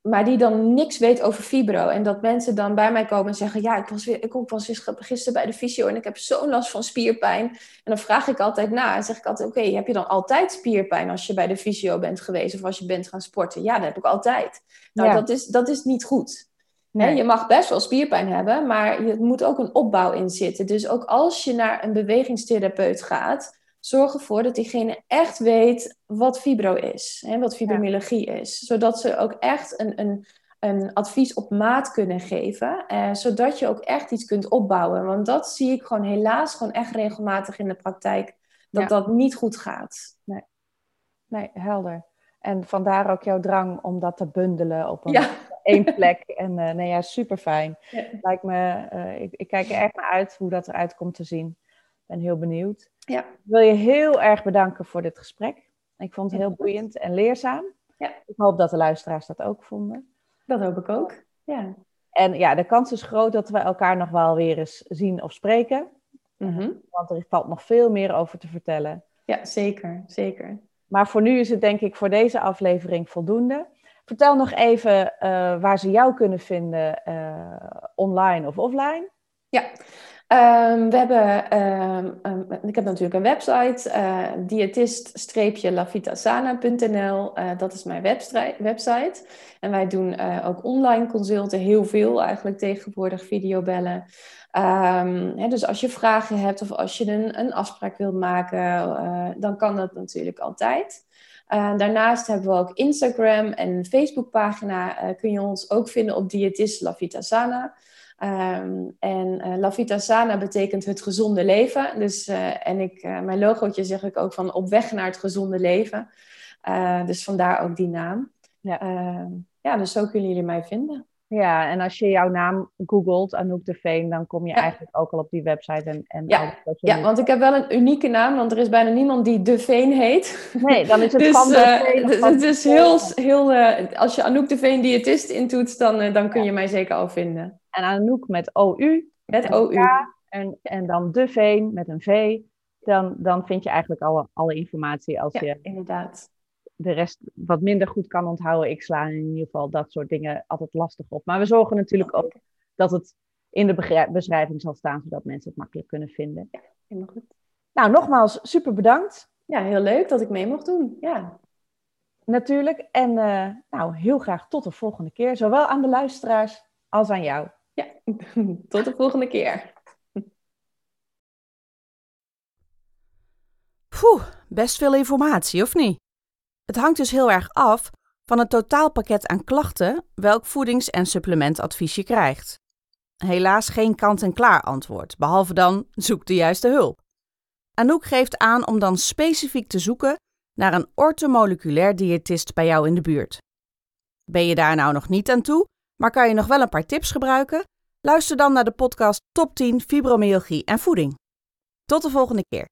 maar die dan niks weet over fibro. En dat mensen dan bij mij komen en zeggen: Ja, ik was, weer, ik was gisteren bij de fysio en ik heb zo'n last van spierpijn. En dan vraag ik altijd na en zeg ik altijd: Oké, heb je dan altijd spierpijn als je bij de fysio bent geweest of als je bent gaan sporten? Ja, dat heb ik altijd. Nou, dat, is, dat is niet goed. Nee. je mag best wel spierpijn hebben, maar er moet ook een opbouw in zitten. Dus ook als je naar een bewegingstherapeut gaat, zorg ervoor dat diegene echt weet wat fibro is, hè, wat fibromyalgie is. Zodat ze ook echt een, een, een advies op maat kunnen geven, eh, zodat je ook echt iets kunt opbouwen. Want dat zie ik gewoon helaas gewoon echt regelmatig in de praktijk, dat dat niet goed gaat. Nee. nee, helder. En vandaar ook jouw drang om dat te bundelen op een ja. één plek. En uh, nee, ja, super fijn. Lijkt me, uh, ik, ik, kijk er echt naar uit hoe dat eruit komt te zien. Ben heel benieuwd. Ja. Ik wil je heel erg bedanken voor dit gesprek. Ik vond het heel boeiend en leerzaam. Ja. Ik hoop dat de luisteraars dat ook vonden. Dat hoop ik ook. Ja. En ja, de kans is groot dat we elkaar nog wel weer eens zien of spreken. Mhm. Want er valt nog veel meer over te vertellen. Ja, zeker, zeker. Maar voor nu is het denk ik voor deze aflevering voldoende. Vertel nog even uh, waar ze jou kunnen vinden, uh, online of offline. Ja, Um, we hebben, um, ik heb natuurlijk een website, uh, diëtist-lavitasana.nl. Uh, dat is mijn website. En wij doen uh, ook online consulten, heel veel eigenlijk tegenwoordig, videobellen. Hè, dus als je vragen hebt of als je een, een afspraak wilt maken, dan kan dat natuurlijk altijd. daarnaast hebben we ook Instagram en Facebookpagina. kun je ons ook vinden op diëtist Lavitasana. Um, en uh, La Vita Sana betekent het gezonde leven. Dus, uh, en ik, uh, mijn logootje zeg ik ook van op weg naar het gezonde leven. dus vandaar ook die naam. Ja. Ehm, ja, dus zo kunnen jullie mij vinden. Ja, en als je jouw naam googelt, Anouk de Veen, dan kom je eigenlijk ook al op die website. En, en ja. ja, want ik heb wel een unieke naam, want er is bijna niemand die de Veen heet. Nee, dan is het dus, van de Veen. Het is heel, heel als je Anouk de Veen diëtist intoetst, dan, dan kun je mij zeker al vinden. En Anouk met OU. Met OU. En, en dan De Veen met een V. Dan, dan vind je eigenlijk alle, alle informatie als ja, je inderdaad. De rest wat minder goed kan onthouden. Ik sla in ieder geval dat soort dingen altijd lastig op. Maar we zorgen natuurlijk ook dat het in de beschrijving zal staan, zodat mensen het makkelijk kunnen vinden. Ja, helemaal goed. Nou, nogmaals, super bedankt. Ja, heel leuk dat ik mee mocht doen. Ja. Natuurlijk. En uh, nou, heel graag tot de volgende keer. Zowel aan de luisteraars als aan jou. Ja, tot de volgende keer. Poeh, best veel informatie, of niet? Het hangt dus heel erg af van het totaalpakket aan klachten welk voedings- en supplementadvies je krijgt. Helaas geen kant-en-klaar antwoord, behalve dan zoek de juiste hulp. Anouk geeft aan om dan specifiek te zoeken naar een ortomoleculair diëtist bij jou in de buurt. Ben je daar nou nog niet aan toe, maar kan je nog wel een paar tips gebruiken? Luister dan naar de podcast Top 10 Fibromyalgie en Voeding. Tot de volgende keer.